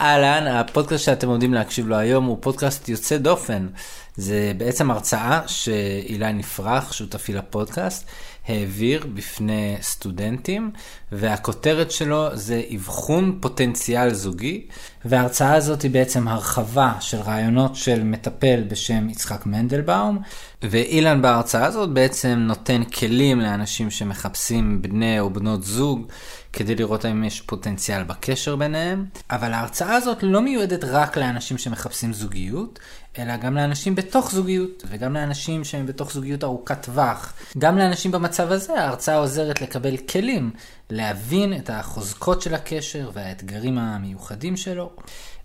אהלן, הפודקאסט שאתם עומדים להקשיב לו היום הוא פודקאסט יוצא דופן. זה בעצם הרצאה שאילי נפרח, שותפי לפודקאסט, העביר בפני סטודנטים, והכותרת שלו זה אבחון פוטנציאל זוגי, וההרצאה הזאת היא בעצם הרחבה של רעיונות של מטפל בשם יצחק מנדלבאום, ואילן בהרצאה הזאת בעצם נותן כלים לאנשים שמחפשים בני או בנות זוג. כדי לראות האם יש פוטנציאל בקשר ביניהם, אבל ההרצאה הזאת לא מיועדת רק לאנשים שמחפשים זוגיות, אלא גם לאנשים בתוך זוגיות, וגם לאנשים שהם בתוך זוגיות ארוכת טווח. גם לאנשים במצב הזה ההרצאה עוזרת לקבל כלים, להבין את החוזקות של הקשר והאתגרים המיוחדים שלו.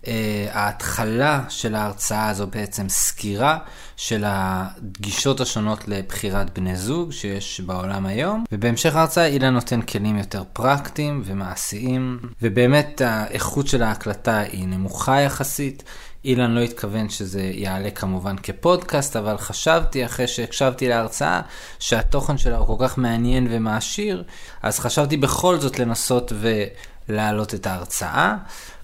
Uh, ההתחלה של ההרצאה הזו בעצם סקירה של הגישות השונות לבחירת בני זוג שיש בעולם היום, ובהמשך ההרצאה אילן נותן כלים יותר פרקטיים ומעשיים, ובאמת האיכות של ההקלטה היא נמוכה יחסית. אילן לא התכוון שזה יעלה כמובן כפודקאסט, אבל חשבתי אחרי שהקשבתי להרצאה שהתוכן שלה הוא כל כך מעניין ומעשיר, אז חשבתי בכל זאת לנסות ולהעלות את ההרצאה.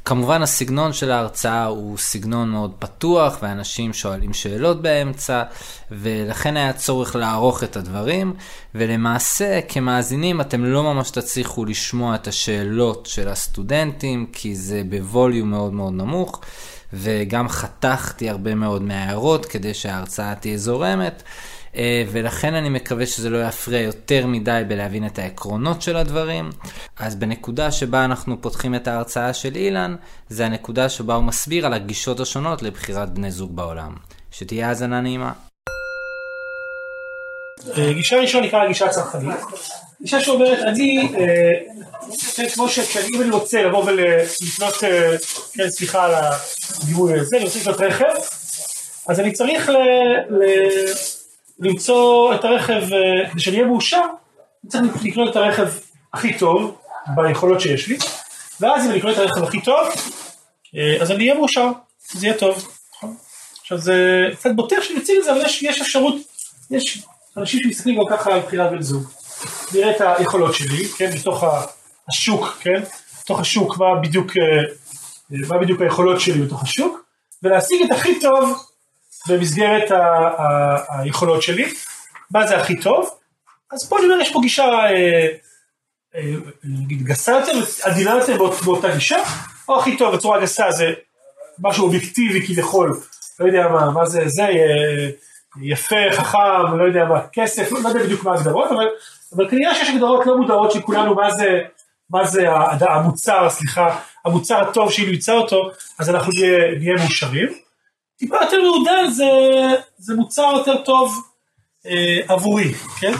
כמובן הסגנון של ההרצאה הוא סגנון מאוד פתוח ואנשים שואלים שאלות באמצע ולכן היה צורך לערוך את הדברים ולמעשה כמאזינים אתם לא ממש תצליחו לשמוע את השאלות של הסטודנטים כי זה בווליום מאוד מאוד נמוך וגם חתכתי הרבה מאוד מההערות כדי שההרצאה תהיה זורמת. אה, ולכן אני מקווה שזה לא יפריע יותר מדי בלהבין את העקרונות של הדברים. אז בנקודה שבה אנחנו פותחים את ההרצאה של אילן, זה הנקודה שבה הוא מסביר על הגישות השונות לבחירת בני זוג בעולם. שתהיה האזנה נעימה. אה, גישה ראשונה נקרא גישה צרכנית. גישה שאומרת, אני, אה, כמו שאם אני רוצה לבוא ולקנות, כן, סליחה על הדימוי הזה, אני רוצה לקנות רכב, אז אני צריך למצוא את הרכב, אה, כדי שאני אהיה מאושר, צריך לקנות את הרכב הכי טוב ביכולות שיש לי, ואז אם אני אקנה את הרכב הכי טוב, אה, אז אני אהיה מאושר, זה יהיה טוב. נכון? עכשיו זה קצת בוטח שאני אציג את זה, אבל יש, יש אפשרות, יש אנשים שמסתכלים גם ככה על בחירת בן זוג. נראה את היכולות שלי, כן, מתוך השוק, כן, מתוך השוק, מה בדיוק, אה, מה בדיוק היכולות שלי בתוך השוק, ולהשיג את הכי טוב במסגרת ה- ה- היכולות שלי, מה זה הכי טוב, אז פה אני אומר יש פה גישה אה, אה, נגיד גסה יותר, עדינה יותר באות, באותה גישה, או הכי טוב בצורה גסה זה משהו אובייקטיבי כביכול, לא יודע מה, מה זה, זה אה, יפה, חכם, לא יודע מה, כסף, לא יודע בדיוק מה ההגדרות, אבל, אבל כנראה שיש הגדרות לא מודעות של כולנו מה זה, מה זה המוצר, סליחה, המוצר הטוב שאם נמצא אותו, אז אנחנו נהיה, נהיה מאושרים. טיפה יותר מעודן זה, זה מוצר יותר טוב אה, עבורי, כן?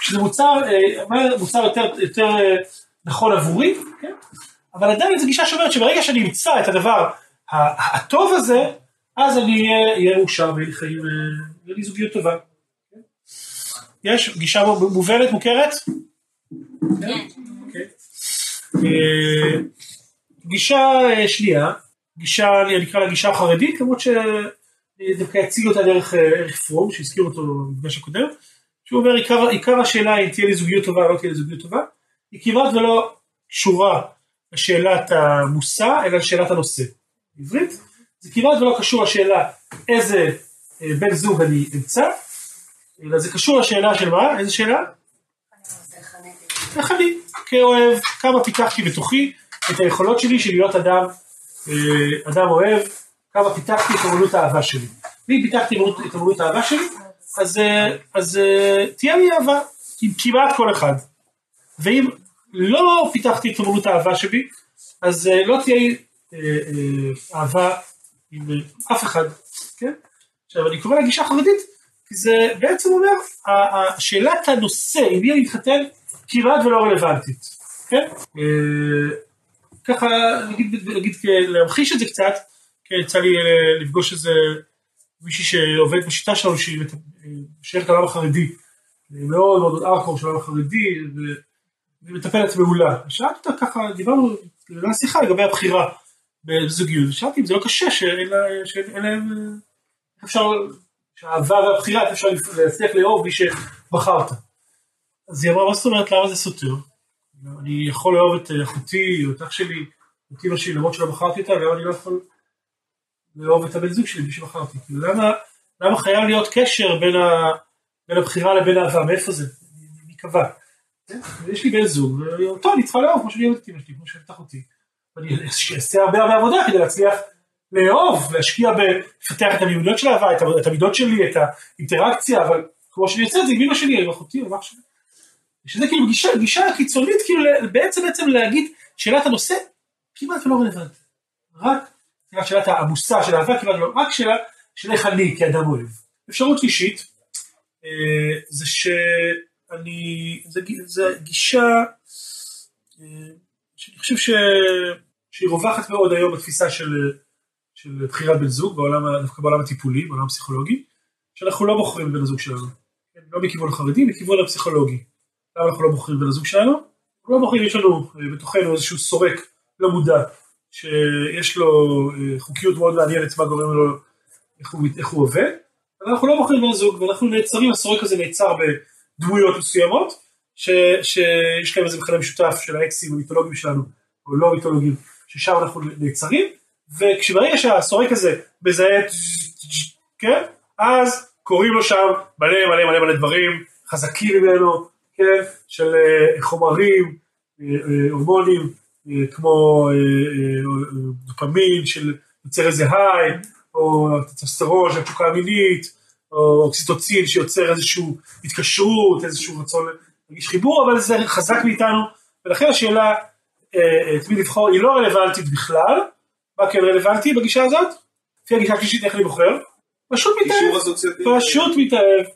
שזה מוצר, אה, מוצר יותר, יותר אה, נכון עבורי, כן? אבל עדיין זו גישה שאומרת שברגע שאני אמצא את הדבר הטוב הזה, אז אני אהיה מאושר ויהיה לי חיים, אה, יהיה לי זוגיות טובה. כן? יש גישה מובנת, מוכרת? כן. אוקיי. אה, גישה אה, שנייה, גישה, אני אקרא לה גישה חרדית, למרות שדווקא אציג אותה דרך ערך פרום, שהזכיר אותו במפגש הקודם, שהוא אומר עיקר, עיקר השאלה אם תהיה לי זוגיות טובה או לא תהיה לי זוגיות טובה, היא כמעט ולא קשורה לשאלת המושא, אלא לשאלת הנושא. בעברית, זה כמעט ולא קשור לשאלה איזה בן זוג אני אמצא, אלא זה קשור לשאלה של מה? איזה שאלה? איך אני כאוהב, כמה פיתחתי בתוכי את היכולות שלי של להיות אדם אדם אוהב, כמה פיתחתי את אמנות האהבה שלי. ואם פיתחתי את אמנות האהבה שלי, אז, אז תהיה לי אהבה עם כמעט כל אחד. ואם לא פיתחתי את אמנות האהבה שלי, אז לא תהיה אהבה עם אף אחד, כן? עכשיו אני קורא לגישה חרדית, כי זה בעצם אומר, שאלת הנושא, עם מי אני מתחתן, כמעט ולא רלוונטית, כן? ככה נגיד, נגיד להמחיש את זה קצת, כי יצא לי אה, לפגוש איזה מישהי שעובד בשיטה שלנו שהיא שייכת לעולם החרדי, מאוד מאוד ארקור של העולם החרדי, והיא מטפלת מעולה. שאלתי אותה ככה, דיברנו, דיברנו שיחה לגבי הבחירה בזוגיות, שאלתי אם זה לא קשה שאין להם, איך אפשר, שהאהבה והבחירה, איך אפשר להצליח לאהוב מי שבחרת. אז היא אמרה, מה זאת אומרת, למה זה סותר? אני יכול לאהוב את אחותי או את אח שלי את אמא שלי למרות שלא בחרתי אותה, למה אני לא יכול לאהוב את הבן זוג שלי בלי שבחרתי? כאילו למה, למה חייב להיות קשר בין, ה, בין הבחירה לבין האהבה, מאיפה זה? מי קבע? כן? יש לי בן זוג, ואותו אני צריכה לאהוב כמו שאני אוהבת את אמא שלי, כמו שהבטח אותי. ואני אעשה הרבה הרבה עבודה כדי להצליח לאהוב, להשקיע בלפתח את המיומנויות של האהבה, את המידות שלי, את האינטראקציה, אבל כמו שאני עושה את זה עם אמא שלי, עם אחותי, עם אח שלי. שזה כאילו גישה, גישה קיצונית, כאילו בעצם בעצם להגיד שאלת הנושא כמעט לא רלוונטית. רק שאלת המושא של האהבה כמעט לא, רק שאלה של איך אני כאדם אוהב. אפשרות שלישית, אה, זה שאני, זה, זה גישה אה, שאני חושב ש, שהיא רווחת מאוד היום בתפיסה של, של בחירת בן זוג, בעולם, דווקא בעולם הטיפולי, בעולם הפסיכולוגי, שאנחנו לא בוחרים בבן הזוג שלנו. כן, לא מכיוון החרדי, מכיוון הפסיכולוגי. למה אנחנו לא בוחרים בבן הזוג שלנו? אנחנו לא בוחרים, יש לנו אה, בתוכנו איזשהו סורק לא מודע, שיש לו אה, חוקיות מאוד מעניינת מה גורם לו, איך הוא, איך הוא עובד, אבל אנחנו לא בוחרים בן הזוג, ואנחנו נעצרים, הסורק הזה נעצר בדמויות מסוימות, ש, שיש להם איזה מכנה משותף של האקסים המיתולוגיים שלנו, או לא מיתולוגיים, ששם אנחנו נעצרים, וכשברגע שהסורק הזה מזהה, כן, אז קוראים לו שם מלא מלא מלא מלא דברים חזקים ממנו, כן, של אה, חומרים, אה, אה, הורמונים, כמו דופמין של יוצר איזה היי, או טסטרון של תשוקה מינית, או אוקסיטוצין שיוצר איזושהי התקשרות, איזשהו רצון להגיש חיבור, אבל זה חזק מאיתנו, ולכן השאלה את מי לבחור היא לא רלוונטית בכלל, מה כן רלוונטי בגישה הזאת? לפי הגישה השלישית איך אני בוחר? פשוט מתאהב, פשוט מתאהב,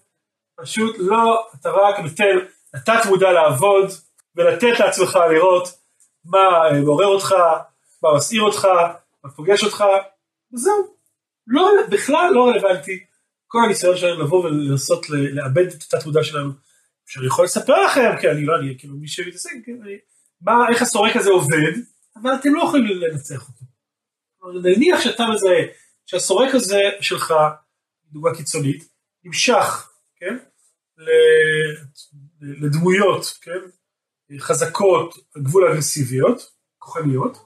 פשוט לא, אתה רק נותן לתת מודע לעבוד ולתת לעצמך לראות מה אה, מעורר אותך, מה מסעיר אותך, מה פוגש אותך, וזהו. לא, בכלל לא רלוונטי. כל הניסיון שלנו לבוא ולנסות לאבד את התת מודע שלנו, שאני יכול לספר לכם, כי אני לא, אני כאילו מי שמתעסק, כן, אני, מה, איך הסורק הזה עובד, אבל אתם לא יכולים לנצח אותו. נניח שאתה מזהה שהסורק הזה שלך, דוגמה קיצונית, נמשך, כן, לדמויות, כן? חזקות, גבול אגרסיביות, כוחניות,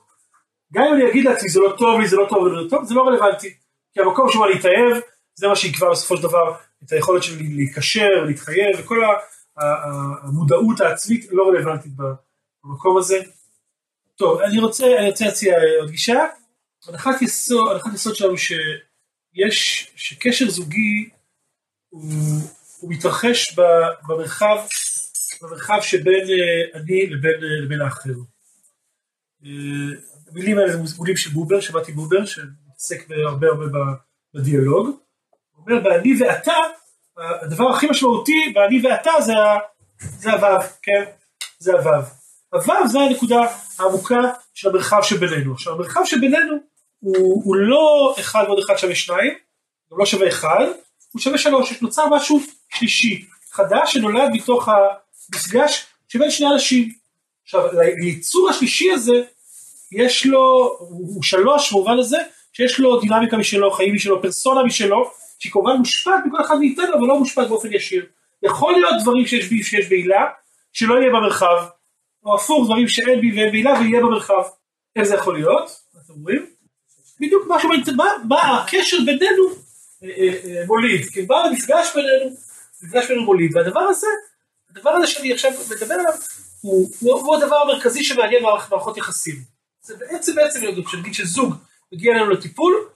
גם אם אני אגיד לעצמי זה לא טוב לי, זה לא טוב לי, זה לא טוב, זה לא רלוונטי, כי המקום שבו אני אתאהב, זה מה שיקבע בסופו של דבר את היכולת שלי להיקשר, להתחייב, וכל המודעות העצמית לא רלוונטית במקום הזה. טוב, אני רוצה, אני רוצה להציע עוד גישה, הנחת יסוד, יסוד שלנו שיש, שקשר זוגי הוא, הוא מתרחש במרחב במרחב שבין אה, אני לבין, אה, לבין האחר. אה, המילים האלה זה מילים של בובר, שמעתי בובר, שמתעסק הרבה הרבה בדיאלוג. הוא אומר, באני ואתה, הדבר הכי משמעותי באני ואתה זה, זה הוו, כן? זה הוו. הוו זה הנקודה העמוקה של המרחב שבינינו. עכשיו המרחב שבינינו הוא, הוא לא אחד ועוד אחד שווה שניים, גם לא שווה אחד, הוא שווה שלוש, נוצר משהו שלישי, חדש שנולד מתוך מפגש שבין שני אנשים. עכשיו, ליצור השלישי הזה, יש לו, הוא שלוש במובן הזה, שיש לו דינמיקה משלו, חיים משלו, פרסונה משלו, שהיא כמובן מושפעת מכל אחד מאיתנו, אבל לא מושפעת באופן ישיר. יכול להיות דברים שיש בי שיש בעילה, שלא יהיה במרחב, או הפוך, דברים שאין בי ואין בעילה ויהיה במרחב. איך זה יכול להיות? מה אתם אומרים? בדיוק משהו, מה, מה הקשר בינינו אה, אה, אה, מוליד, כי מה המפגש בינינו, המפגש בינינו מוליד, והדבר הזה הדבר הזה שאני עכשיו מדבר עליו הוא, הוא, הוא הדבר המרכזי שמעניין מערכות יחסים. זה בעצם בעצם כשנגיד שזוג מגיע אלינו לטיפול,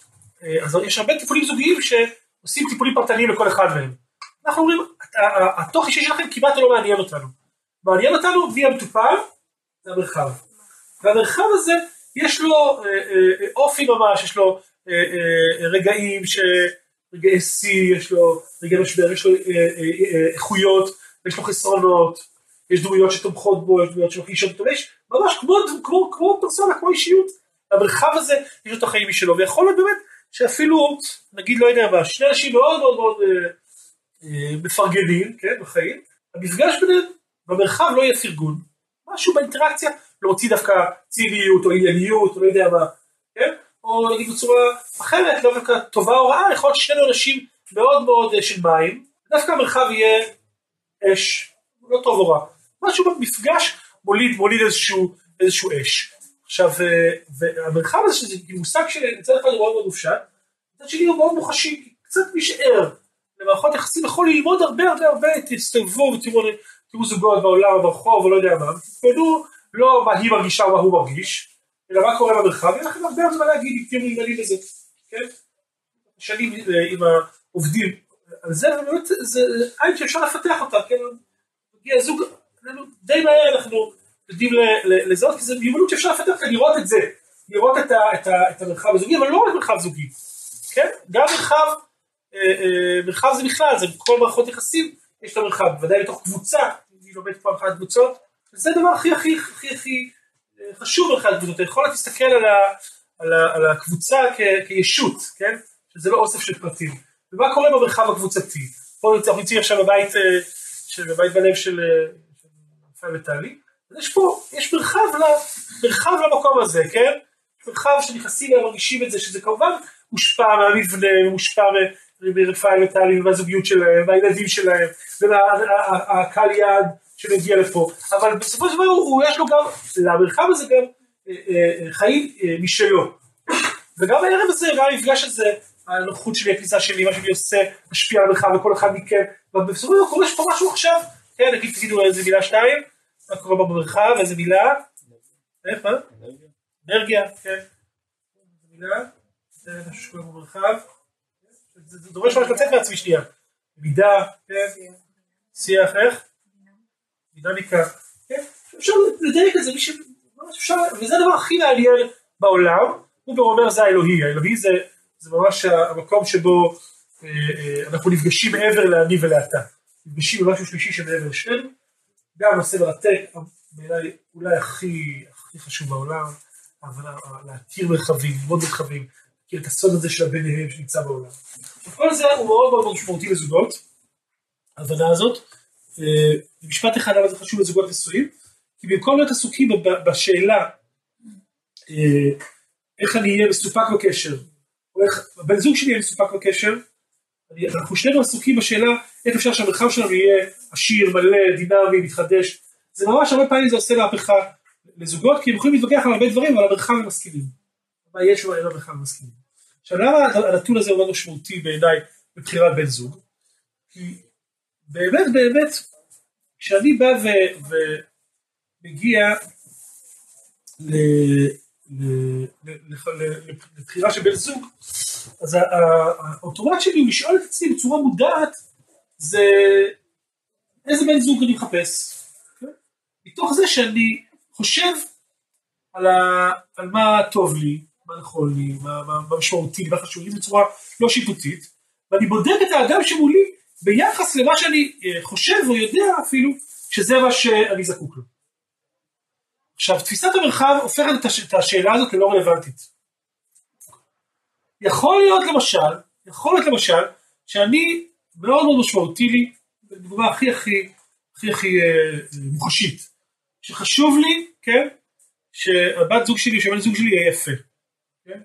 אה, אז יש הרבה טיפולים זוגיים שעושים טיפולים פרטניים לכל אחד מהם. אנחנו אומרים, התוך אישי שלכם כמעט לא מעניין אותנו. מעניין אותנו מי המטופל, זה המרחב. והמרחב הזה יש לו אה, אה, אופי ממש, יש לו רגעים, ש... רגעי שיא, יש לו רגעי משבר, יש לו איכויות, יש לו חסרונות, יש דמויות שתומכות בו, יש דמויות שמכנישות אותו, יש ממש כמו, כמו, כמו פרסונה, כמו אישיות, המרחב הזה יש לו את החיים משלו, ויכול להיות באמת שאפילו, נגיד לא יודע מה, שני אנשים מאוד מאוד מאוד אה, אה, מפרגנים, כן, בחיים, המפגש ביניהם במרחב לא יהיה פרגון, משהו באינטראקציה, להוציא דווקא ציניות או ענייניות, או לא יודע מה, כן, או נגיד בצורה אחרת, לא דווקא טובה או רעה, יכול להיות ששנינו אנשים מאוד מאוד אה, של מים, דווקא המרחב יהיה אש, לא טוב או רע, משהו במפגש מוליד, מוליד איזשהו, איזשהו אש. עכשיו, אה, והמרחב הזה, שזה מושג שמצד אחד הוא מאוד מאוד מופשט, מצד שני הוא מאוד מוחשי, קצת משער. למערכות יחסים יכול ללמוד הרבה הרבה הרבה, תסתובבו ותראו תראו זוגות בעולם, ברחוב, או לא יודע מה, תתפלאו לא מה היא מרגישה או מה הוא מרגיש, אלא מה קורה במרחב, אין לכם הרבה מה להגיד אם תהיו נגמלים בזה, כן? שנים אה, עם העובדים זה, ובאמת זה עין שאפשר לפתח אותה, כן? מגיע זוג, די מהר אנחנו יודעים לזהות, כי זו מיומנות שאפשר לפתח, לראות את זה, לראות את, ה, את, ה, את המרחב הזוגי, אבל לא רק מרחב זוגי, כן? גם מרחב, אה, אה, מרחב זה בכלל, זה כל מערכות יחסים, יש את המרחב, ודאי בתוך קבוצה, אני לומד פעם אחת קבוצות, זה הדבר הכי הכי הכי הכי אה, חשוב באחד הקבוצות, אתה יכול להסתכל על, ה, על, ה, על הקבוצה כ, כישות, כן? שזה לא אוסף של פרטים. ומה קורה במרחב הקבוצתי? פה אנחנו נמצאים עכשיו בבית, אה, בבית בלב של רפאל וטלי, אז יש פה, יש מרחב, מרחב למקום הזה, כן? מרחב שנכנסים ומרגישים את זה, שזה כמובן מושפע מהמבנה, מושפע מרפאל וטלי ומהזוגיות שלהם, והילדים שלהם, ומהקהל יעד שמגיע לפה, אבל בסופו של דבר הוא, יש לו גם, למרחב הזה גם אה, אה, חיים אה, משלו. וגם הערב הזה, גם המפגש הזה, הנוחות שלי, הכניסה שלי, מה שאני עושה, משפיע על המרחב וכל אחד מכם, ובסופו של דבר קורה פה משהו עכשיו, כן, נגיד תגידו איזה מילה שתיים, מה קורה במרחב, איזה מילה? איך, מה? אנרגיה, כן. מילה, זה משהו שקורה במרחב. זה דורש ממש לצאת מעצמי שנייה. מידה, כן. שיח, איך? דינמיקה, כן? אפשר לדייק את זה, וזה הדבר הכי מעניין בעולם, הוא אומר זה האלוהי, האלוהי זה, זה ממש המקום שבו אה, אה, אנחנו נפגשים מעבר לאני ולאתה, נפגשים במשהו שלישי שמעבר לשנינו, גם נושא מרתק, בעיניי אולי הכי, הכי חשוב בעולם, ההבנה, להכיר מרחבים, ללמוד מרחבים, להכיר את הסוד הזה של הביניהם שנמצא בעולם. כל זה הוא מאוד מאוד משמעותי לזוגות, ההבנה הזאת, אה, משפט אחד למה זה חשוב לזוגות נשואים, כי במקום להיות עסוקים בשאלה איך אני אהיה מסופק בקשר, הבן זוג שלי מסופק בקשר, אנחנו שנינו עסוקים בשאלה איך אפשר שהמרחב שלנו יהיה עשיר, מלא, דינמי, מתחדש, זה ממש הרבה פעמים זה עושה מהפכה לזוגות, כי הם יכולים להתווכח על הרבה דברים, אבל המרחב הם מסכימים. מה יש אין המרחב מסכימים. עכשיו למה הנתון הזה הוא מאוד משמעותי בעיניי בבחירת בן זוג? כי באמת באמת, כשאני בא ומגיע לבחירה של בן זוג, אז האוטומט שלי לשאול את עצמי בצורה מודעת, זה איזה בן זוג אני מחפש. מתוך זה שאני חושב על, ה, על מה טוב לי, מה נכון לי, מה, מה, מה משמעותי, מה חשוב לי בצורה לא שיפוטית, ואני בודק את האדם שמולי ביחס למה שאני אה, חושב או יודע אפילו שזה מה שאני זקוק לו. עכשיו תפיסת המרחב הופכת את, הש... את השאלה הזאת ללא רלוונטית. יכול להיות למשל, יכול להיות למשל שאני מאוד מאוד משמעותי לי, דוגמה הכי הכי הכי הכי אה, מוחשית, שחשוב לי, כן, שהבת זוג שלי, שהבן זוג שלי יהיה יפה. כן?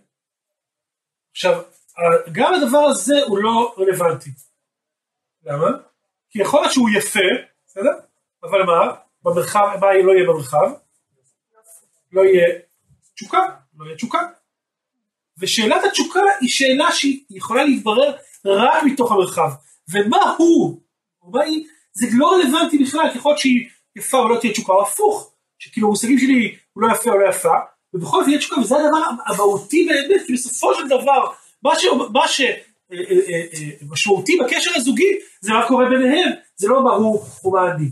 עכשיו, גם הדבר הזה הוא לא רלוונטי. למה? כי יכול להיות שהוא יפה, בסדר? אבל מה? במרחב, מה לא יהיה במרחב? לא יהיה תשוקה, לא יהיה תשוקה. ושאלת התשוקה היא שאלה שהיא יכולה להתברר רק מתוך המרחב. ומה הוא, או מה היא, זה לא רלוונטי בכלל, ככל שהיא יפה ולא תהיה תשוקה, או הפוך, שכאילו המושגים שלי הוא לא יפה או לא יפה, ובכל זאת יהיה תשוקה, וזה הדבר המהותי באמת, כי בסופו של דבר, מה, ש, מה ש, אה, אה, אה, משמעותי בקשר הזוגי זה מה קורה ביניהם, זה לא מה הוא או מה אני.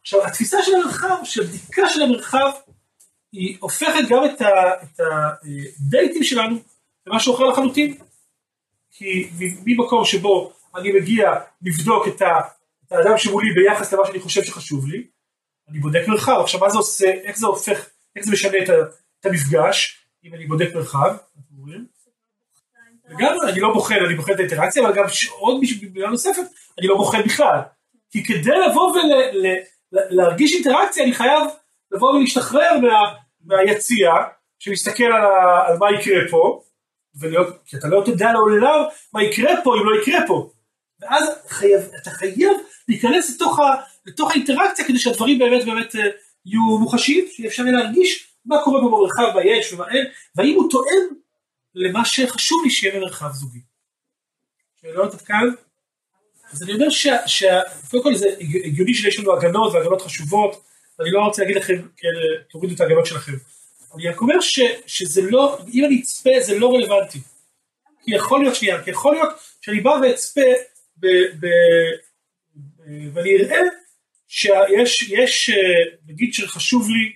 עכשיו התפיסה של המרחב, של בדיקה של המרחב, היא הופכת גם את, הדייטים שלנו למשהו אחר לחלוטין. כי ממקום שבו אני מגיע לבדוק את, האדם שמולי ביחס למה שאני חושב שחשוב לי, אני בודק מרחב. עכשיו מה זה עושה, איך זה הופך, איך זה משנה את, המפגש, אם אני בודק מרחב, אתם רואים? לגמרי, אני לא בוחן, אני בוחן את האינטראקציה, אבל גם עוד מילה נוספת, אני לא בוחן בכלל. כי כדי לבוא ולהרגיש אינטראקציה, אני חייב לבוא ולהשתחרר מה, מהיציע, שמסתכל על, ה, על מה יקרה פה, ולהיות, כי אתה לא תדע לעולם מה יקרה פה אם לא יקרה פה. ואז חייב, אתה חייב להיכנס לתוך, ה, לתוך האינטראקציה כדי שהדברים באמת באמת אה, יהיו מוחשיים, שאפשר יהיה להרגיש מה קורה במרחב, מה יש ומה אין, והאם הוא תואם למה שחשוב לי שיהיה במרחב זוגי. שאלות עד כאן? אז אני אומר שקודם כל זה הגיוני שיש לנו הגנות והגנות חשובות, ואני לא רוצה להגיד לכם, כן, תורידו את ההגנות שלכם. אני רק אומר ש, שזה לא, אם אני אצפה זה לא רלוונטי. כי יכול להיות שנייה, כי יכול להיות שאני בא ואצפה ב, ב, ואני אראה שיש, יש, נגיד שחשוב לי,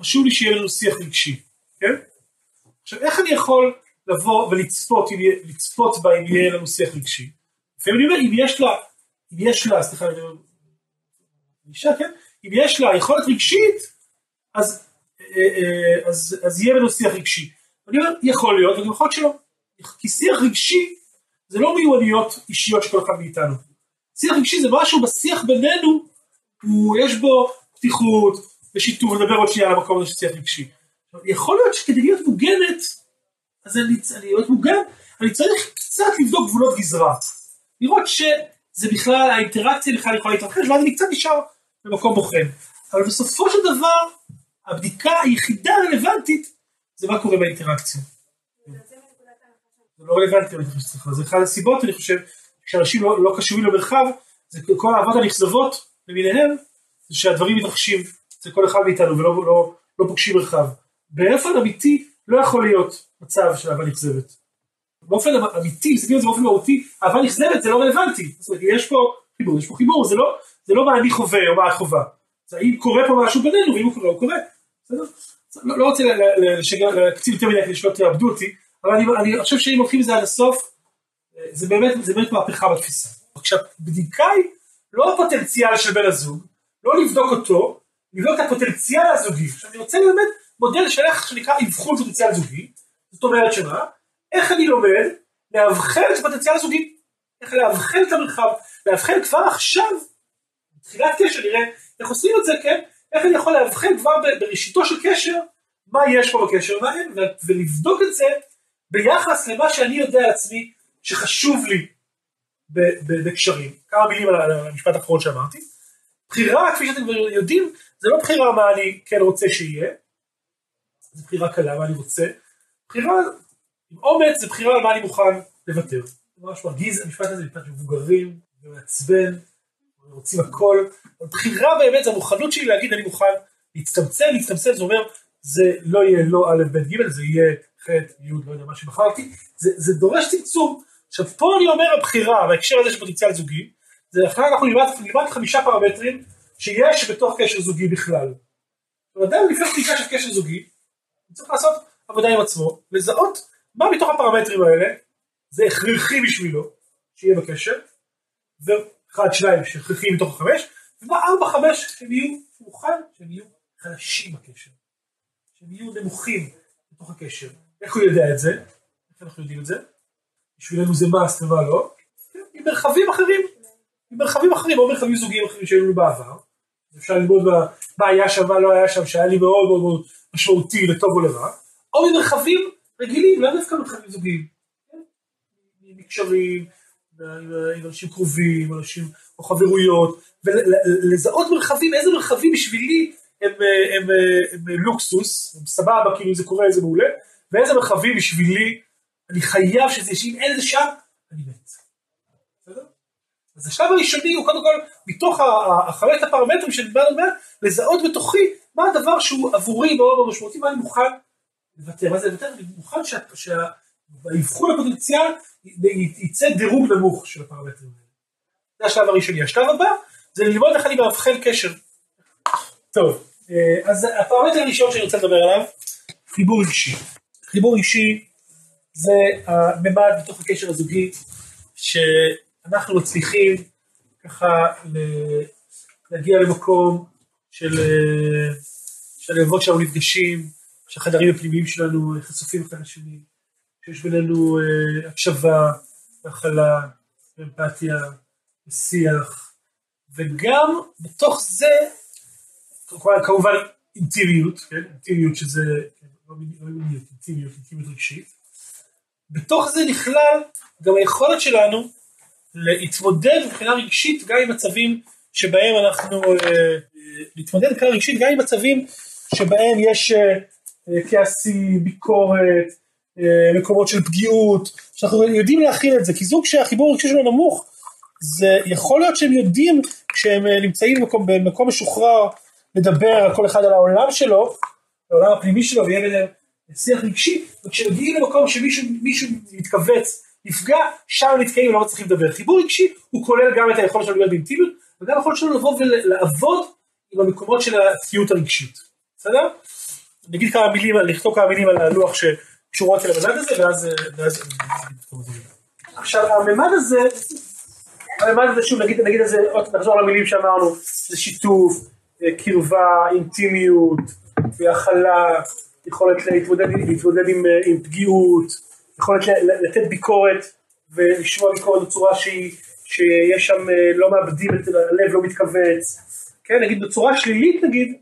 חשוב לי שיהיה לנו שיח רגשי, כן? עכשיו איך אני יכול לבוא ולצפות, לצפות בה אם יהיה לנו שיח רגשי? לפעמים אני אומר, אם יש לה, אם יש לה, סליחה, אני אישה, כן? אם יש לה יכולת רגשית, אז, אה, אה, אז, אז יהיה לנו שיח רגשי. אני אומר, יכול להיות, וגם יכול להיות שלא. כי שיח רגשי זה לא מיומנויות אישיות של כל אחד מאיתנו. שיח רגשי זה משהו בשיח בינינו, הוא, יש בו פתיחות ושיתוף, נדבר עוד שנייה על המקום הזה של שיח רגשי. יכול להיות שכדי להיות מוגנת, אז אני, אני להיות מוגן, אני צריך קצת לבדוק גבולות גזרה. לראות שזה בכלל, האינטראקציה בכלל יכולה להתרחש, ואז אני קצת נשאר במקום בוחן. אבל בסופו של דבר, הבדיקה היחידה הרלוונטית זה מה קורה באינטראקציה. זה לא רלוונטי, אני חושב שצריך, זה אחת הסיבות, אני חושב, כשאנשים לא, לא קשובים למרחב, זה כל האהבות הנכזבות למיניהם, זה שהדברים מתרחשים אצל כל אחד מאיתנו ולא לא, לא פוגשים מרחב. באופן אמיתי לא יכול להיות מצב של אהבה נכזבת. באופן אמיתי, מסתכלים על זה באופן מהותי, אהבה נכזבת זה לא רלוונטי. זאת אומרת, יש פה חיבור, יש פה חיבור, זה לא, זה לא מה אני חווה או מה את חווה. זה האם קורה פה משהו בינינו, ואם הוא קורה, הוא קורה. לא, לא רוצה להקציב יותר מדי כדי שלא תאבדו אותי, אבל אני, אני חושב שאם הולכים לזה עד הסוף, זה באמת, זה באמת מהפכה בתפיסה. עכשיו, בדיקה היא לא הפוטנציאל של בן הזוג, לא לבדוק אותו, לבדוק את הפוטנציאל הזוגי. עכשיו אני רוצה ללמד מודל של איך שנקרא אבחון פוטנציאל זוגי, זאת אומרת שמה? איך אני לומד לאבחן את הפוטנציאל הזוגי, איך לאבחן את המרחב, לאבחן כבר עכשיו, בתחילת קשר, נראה איך עושים את זה, כן? איך אני יכול לאבחן כבר בראשיתו של קשר, מה יש פה בקשר ומה אין, ולבדוק את זה ביחס למה שאני יודע על עצמי שחשוב לי בקשרים. כמה מילים על המשפט האחרון שאמרתי. בחירה, כפי שאתם כבר יודעים, זה לא בחירה מה אני כן רוצה שיהיה, זה בחירה קלה מה אני רוצה. בחירה עם אומץ זה בחירה על מה אני מוכן לוותר. זה ממש מרגיז, המשפט הזה משפט מבוגרים, ומעצבן, רוצים הכל. בחירה באמת זה המוכנות שלי להגיד אני מוכן להצטמצם, להצטמצם זה אומר זה לא יהיה לא א' ב' ג' זה יהיה ח' י' לא יודע מה שבחרתי, זה, זה דורש צמצום. עכשיו פה אני אומר הבחירה בהקשר הזה של פוטנציאל זוגי, זה אחר אנחנו נלמד, נלמד חמישה פרמטרים שיש בתוך קשר זוגי בכלל. אדם לפני פתיחה של קשר זוגי, צריך לעשות עבודה עם עצמו, לזהות מה מתוך הפרמטרים האלה זה הכרחי בשבילו שיהיה בקשר, ואחד שניים שהכרחי מתוך החמש, ומה ארבע חמש שהם יהיו מוכן שהם יהיו חלשים בקשר, שהם יהיו נמוכים בתוך הקשר. איך הוא יודע את זה? איך אנחנו יודעים את זה? בשבילנו זה מאסט ומה לא? עם מרחבים אחרים, עם מרחבים אחרים, או מרחבים זוגיים אחרים שהיו לנו בעבר. אפשר ללמוד מה, מה היה שם, מה לא היה שם, שהיה לי מאוד מאוד מאוד משמעותי לטוב או לרע, או ממרחבים רגילים, לא דווקא מרחבים זוגיים. מקשרים, עם אנשים קרובים, אנשים, או חברויות, ולזהות מרחבים, איזה מרחבים בשבילי הם, הם, הם, הם לוקסוס, הם סבבה, כאילו זה קורה זה מעולה, ואיזה מרחבים בשבילי אני חייב שזה יש, אם אין זה שם, אני מת. אז השלב הראשוני הוא קודם כל, מתוך החלט הפרמטרים שדיברנו מעט, לזהות בתוכי מה הדבר שהוא עבורי מאוד מאוד משמעותי, מה אני מוכן לוותר, מה זה לוותר? אני מוכן שהאבחון הפוטנציאל יצא דירוג נמוך של הפרמטרים האלה. זה השלב הראשוני. השלב הבא זה ללמוד איך אני מאבחן קשר. טוב, אה, אז הפרמטר הראשון שאני רוצה לדבר עליו, חיבור אישי. חיבור אישי זה הממד בתוך הקשר הזוגי, שאנחנו מצליחים ככה להגיע למקום של, שהלבבות שלנו נפגשים, שהחדרים הפנימיים שלנו חשופים אחד לשני, שיש בינינו אה, הקשבה, הכלה, אמפתיה, שיח, וגם בתוך זה, כמובן אינטימיות, כן? אינטימיות שזה, כן, לא מיניות, אינטימיות, אינטימיות רגשית, בתוך זה נכלל גם היכולת שלנו להתמודד מבחינה רגשית גם עם מצבים שבהם אנחנו, אה, להתמודד מבחינה רגשית גם עם מצבים שבהם יש אה, כעסים, ביקורת, מקומות של פגיעות, שאנחנו יודעים להכיל את זה, כי זוג שהחיבור הרגשי שלו נמוך, זה יכול להיות שהם יודעים כשהם אה, נמצאים במקום, במקום משוחרר לדבר כל אחד על העולם שלו, העולם הפנימי שלו ויהיה ביניהם שיח רגשי, וכשמגיעים למקום שמישהו מישהו מתכווץ, נפגע, שם נתקעים ולא מצליחים לדבר. חיבור רגשי הוא כולל גם את היכולת שלנו להיות באינטימיות, וגם היכולת שלנו לבוא ולעבוד עם המקומות של התקיעות הרגשית. בסדר? נגיד כמה מילים, נכתוב כמה מילים על הלוח שקשורות אל הממד הזה, ואז... ואז... עכשיו הממד הזה, הממד הזה שוב נגיד, נגיד לזה, עוד נחזור למילים שאמרנו, זה שיתוף, אה, קרבה, אינטימיות, הכלה, יכולת להתמודד, להתמודד עם, אה, עם פגיעות, יכולת לתת ביקורת ולשמוע ביקורת בצורה שהיא, שיש שם, אה, לא מאבדים את הלב, לא מתכווץ, כן, נגיד בצורה שלילית נגיד,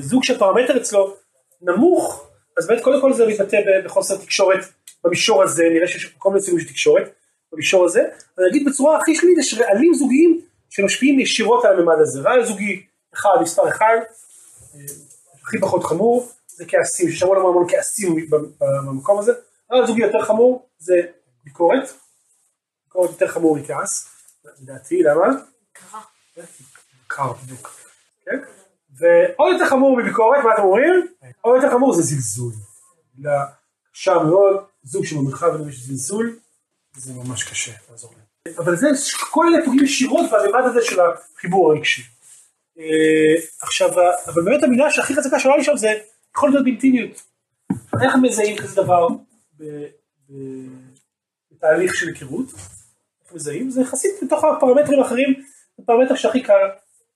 זוג שהפרמטר אצלו נמוך, אז באמת קודם כל זה מתבטא בחוסר תקשורת במישור הזה, נראה שיש כל מיני סיבובים של תקשורת במישור הזה, אני אגיד בצורה הכי שלילית, יש רעלים זוגיים שמשפיעים ישירות על הממד הזה, רעל זוגי אחד, מספר אחד, הכי פחות חמור, זה כעסים, שיש המון המון כעסים במקום הזה, רעל זוגי יותר חמור זה ביקורת, ביקורת יותר חמור מכעס, לדעתי, למה? קרה. קרה, בדיוק, כן? ועוד יותר חמור מביקורת, מה אתם אומרים? עוד יותר חמור זה זלזול. קשה מאוד, זוג שבמרחב יש זלזול, זה ממש קשה לעזור להם. אבל זה, כל אלה פוגעים ישירות בממד הזה של החיבור הרגשי. אה, עכשיו, אבל באמת המילה שהכי חזקה שעולה לי שם זה יכול להיות באינטימיות. איך מזהים כזה דבר בתהליך של היכרות? איך מזהים? זה יחסית בתוך הפרמטרים האחרים, זה פרמטר שהכי קל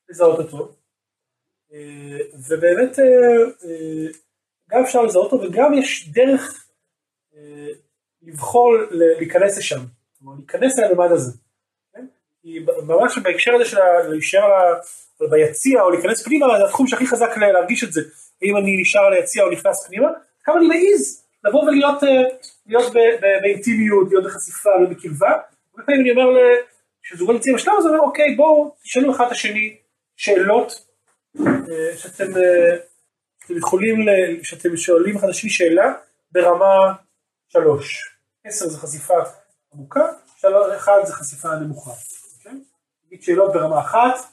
לזהות אותו. אה, ובאמת אה, גם אפשר לזהות אותו וגם יש דרך לבחור להיכנס לשם, כלומר להיכנס לממד הזה. כן? כי ממש בהקשר הזה של להישאר ביציע או להיכנס פנימה זה התחום שהכי חזק להרגיש את זה, האם אני נשאר על היציע או נכנס פנימה, כמה אני מעז לבוא ולהיות להיות באינטימיות, להיות בחשיפה, להיות בקרבה, הרבה פעמים אני אומר כשזוגות נמצאים בשלב הזה, אני אומר אוקיי בואו תשאלו אחד את השני שאלות אה, שאתם, אה, שאתם יכולים, שאתם שואלים אחד השני שאלה ברמה שלוש, עשר זה חשיפה עמוקה, שלוש, אחד זה חשיפה נמוכה, אוקיי? נגיד שאלות ברמה אחת,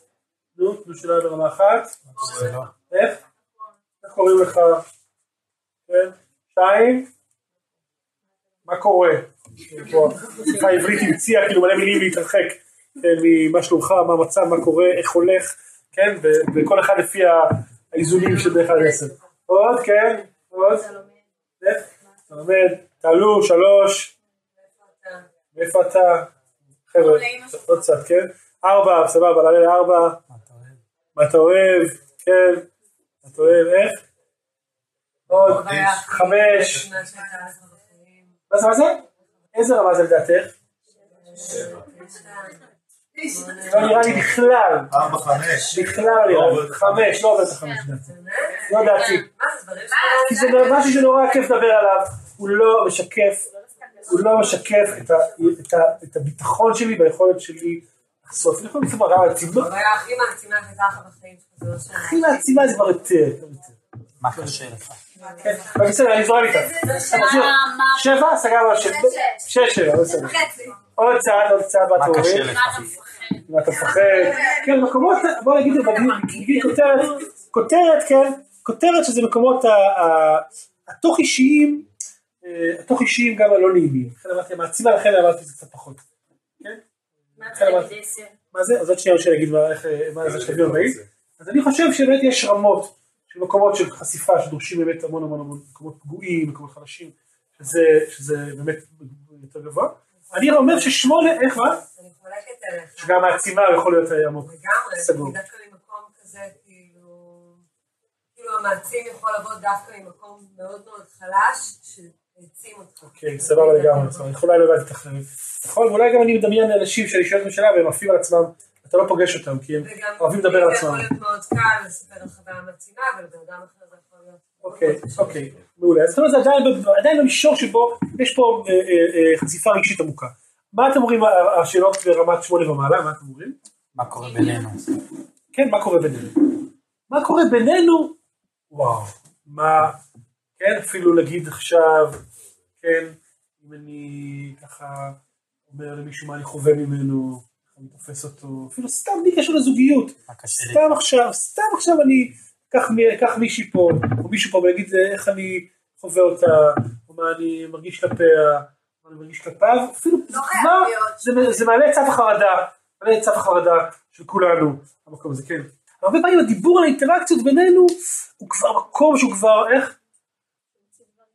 נו, זו שאלה ברמה אחת, איך? איך קוראים לך? כן, שתיים, מה קורה? העברית המציאה כאילו מלא מילים להתרחק כן, ממה שלומך, מה המצב, מה קורה, איך הולך, כן, וכל אחד לפי האיזונים של דרך עשר. עוד, כן, עוד, לומד, תעלו, שלוש, מאיפה אתה? חבר'ה, עוד קצת, כן? ארבע, סבבה, נעלה לארבע. מה אתה אוהב? כן. מה אתה אוהב? איך? עוד, חמש. מה זה, מה זה? איזה רמה זה לדעתך? לא נראה לי בכלל. ארבע, חמש. בכלל לא. חמש, לא עובר את החמש דעתי. לא דעתי. כי זה משהו שנורא כיף לדבר עליו. הוא לא משקף, הוא לא משקף את הביטחון שלי והיכולת שלי לחשוף. אני יכול למצוא ברמה העצימה. הכי מעצימה שהייתה לך בחיים שלך. הכי מעצימה זה כבר יותר. מה קשה לך? כן, בסדר, אני זורם איתך. שבע, סגרנו שבע. שש, שבע, בסדר. עוד צעד, עוד צעד, מה קשה לך? מה אתה מפחד? כן, מקומות, בוא נגיד, נגיד כותרת, כותרת, כן, כותרת שזה מקומות התוך אישיים, התוך אישיים גם הלא נעימים. לכן אמרתי, מעצימה לכן אמרתי את זה קצת פחות. כן? מה זה? אז עוד שנייה שאני אגיד מה זה שלבים הבאים. אז אני חושב שבאמת יש רמות של מקומות של חשיפה שדורשים באמת המון המון המון מקומות פגועים, מקומות חלשים, שזה באמת יותר גבוה. אני אומר ששמונה, איך מה? שגם העצימה יכול להיות עמוק. לגמרי, דווקא ממקום כזה, כאילו, כאילו המעצים יכול לבוא דווקא ממקום מאוד מאוד חלש, שהעצים אותך. אוקיי, סבבה לגמרי, אני יכולה לא לדעת אחרת. נכון, ואולי גם אני מדמיין אנשים שאני שואל את השאלה והם עפים על עצמם, אתה לא פוגש אותם, כי הם אוהבים לדבר על עצמם. וגם יכול להיות מאוד קל לספר על חוויה מעצימה, ולבן אדם אחר זה יכול להיות. אוקיי, אוקיי, מעולה. אז זאת אומרת, זה עדיין במישור שבו יש פה חשיפה רגשית עמוקה. מה אתם אומרים, השאלות ברמת שמונה ומעלה, מה אתם אומרים? מה קורה בינינו? כן, מה קורה בינינו? מה קורה בינינו? וואו, מה, כן, אפילו להגיד עכשיו, כן, אם אני ככה אומר למישהו מה אני חווה ממנו, אני תופס אותו, אפילו סתם בלי קשר לזוגיות? סתם עכשיו, סתם עכשיו אני אקח מי- אקח מישהי פה, או מישהו פה ויגיד איך אני חווה אותה, או מה אני מרגיש כלפיה, מרגיש כלפיו, אפילו לא כבר, להיות. זה, מעלה צו החרדה, מעלה צו החרדה של כולנו, המקום הזה, כן. הרבה פעמים הדיבור על האינטראקציות בינינו, הוא כבר מקום שהוא כבר, איך?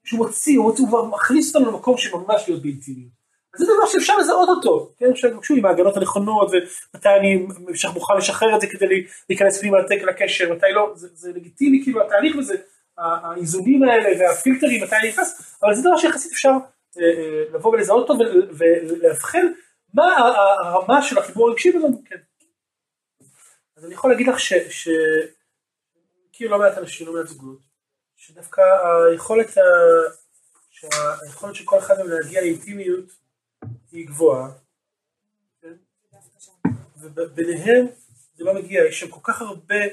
שהוא מוציא, הוא, כבר מכניס אותנו למקום שממש להיות באינטימיות. אז זה דבר שאפשר לזהות אותו, כן, אפשר שוב עם ההגנות הנכונות, ומתי אני מוכן לשחרר את זה כדי להיכנס פנימה לתק לקשר, מתי לא, זה, זה לגיטימי כאילו התהליך וזה, האיזונים האלה והפילטרים, מתי אני נכנס, אבל זה דבר שיחסית אפשר לבוא ולזהות אותו ול- ולאבחן מה הרמה של החיבור הרגשי בינינו, כן. אז אני יכול להגיד לך ש... ש... מכיר לא מעט אנשים, לא מעט זוגות, שדווקא היכולת, ה... שהיכולת של כל אחד מהם להגיע לאינטימיות היא גבוהה, כן? וביניהם זה לא מגיע, יש שם כל כך הרבה,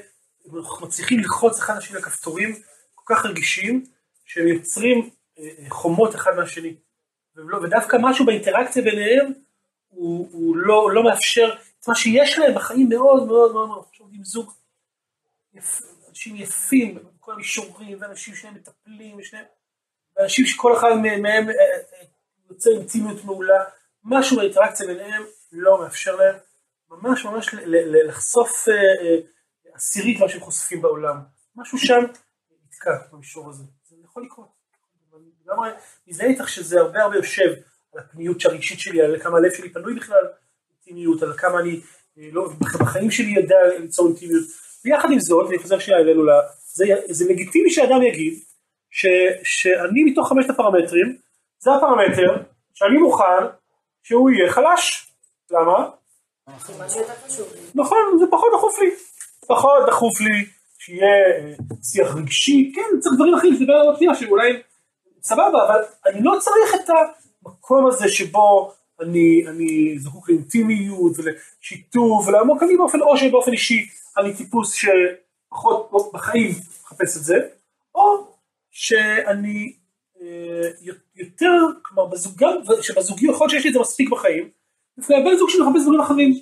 הם מצליחים ללחוץ אחד לשני לכפתורים כל כך רגישים, שהם יוצרים אה, אה, חומות אחד מהשני. והם לא, ודווקא משהו באינטראקציה ביניהם הוא, הוא לא, לא מאפשר את מה שיש להם בחיים מאוד מאוד מאוד מאוד, עכשיו עם זוג, יפ, אנשים יפים, כל המישורים, ואנשים שהם מטפלים, ושניהם, ואנשים שכל אחד מהם מהם, אה, אה, יוצר אינטימיות מעולה, משהו באינטראקציה ביניהם לא מאפשר להם ממש ממש ל- ל- לחשוף אה, אה, עשירית מה שהם חושפים בעולם, משהו שם נתקע במישור הזה, זה יכול לקרות. לגמרי מזדהה איתך שזה הרבה הרבה יושב על הפניות הרגשית שלי, על כמה הלב שלי פנוי בכלל אינטימיות, על כמה אני אה, לא, בחיים שלי יודע ליצור אינטימיות. ויחד עם זאת, אני חוזר שנייה אלינו, זה, זה לגיטימי שאדם יגיד ש, שאני מתוך חמשת הפרמטרים, זה הפרמטר שאני מוכן שהוא יהיה חלש. למה? נכון, זה פחות דחוף לי. פחות דחוף לי שיהיה אה, שיח רגשי, כן, צריך דברים אחרים, שתדבר על הפנייה שאולי סבבה, אבל אני לא צריך את המקום הזה שבו אני, אני זקוק לאינטימיות ולשיתוף ולעמוק אני באופן, או שבאופן אישי אני טיפוס שפחות בחיים מחפש את זה, או שאני אה, יותר, כלומר בזוג, גם שבזוגי יכול להיות שיש לי את זה מספיק בחיים, לפני הבן זוג שלי מחפש דברים אחרים,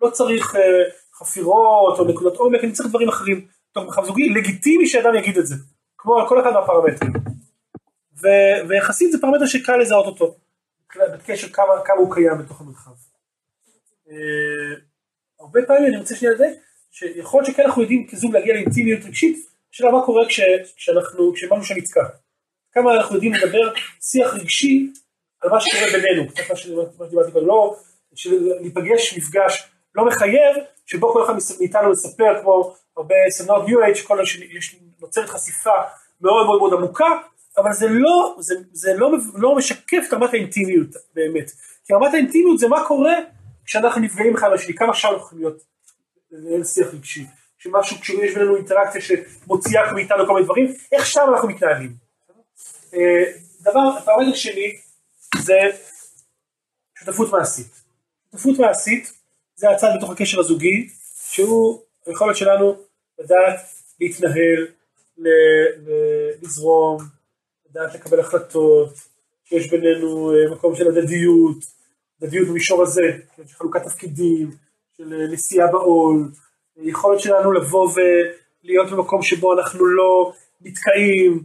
לא צריך אה, חפירות או נקודות עומק, אני צריך דברים אחרים בתוך מרחב זוגי, לגיטימי שאדם יגיד את זה, כמו על כל אחד מהפרמטרים. ו- ויחסית זה פרמטר שקל לזהות אותו, בקשר כמה, כמה הוא קיים בתוך המרחב. אה, הרבה פעמים אני רוצה שנייה לדייק, שיכול להיות שכן אנחנו יודעים כזוג להגיע לאינטימיות רגשית, השאלה מה קורה כש, כשאנחנו, כשמשהו שם נתקע. כמה אנחנו יודעים לדבר שיח רגשי על מה שקורה בינינו, קצת מה שדיברתי קודם, לא, להיפגש מפגש לא מחייב, שבו כל אחד מאיתנו מספר כמו הרבה סדנאות ניו אייג' כל שיש נוצרת חשיפה מאוד מאוד מאוד עמוקה, אבל זה לא, זה, זה לא, לא משקף את רמת האינטימיות באמת. כי רמת האינטימיות זה מה קורה כשאנחנו נפגעים אחד מהשני, כמה שם אנחנו להיות, לנהל שיח רגשי, שמשהו, כשיש בינינו אינטראקציה שמוציאה מאיתנו כל מיני דברים, איך שם אנחנו מתנהלים. אה, דבר, פרמטר שני, זה שותפות מעשית. שותפות מעשית זה הצד בתוך הקשר הזוגי, שהוא היכולת שלנו לדעת להתנהל, לזרום, לדעת לקבל החלטות, שיש בינינו אה, מקום של הדדיות, הדדיות במישור הזה, כן, של חלוקת תפקידים, של אה, נשיאה בעול, אה, יכולת שלנו לבוא ולהיות במקום שבו אנחנו לא נתקעים,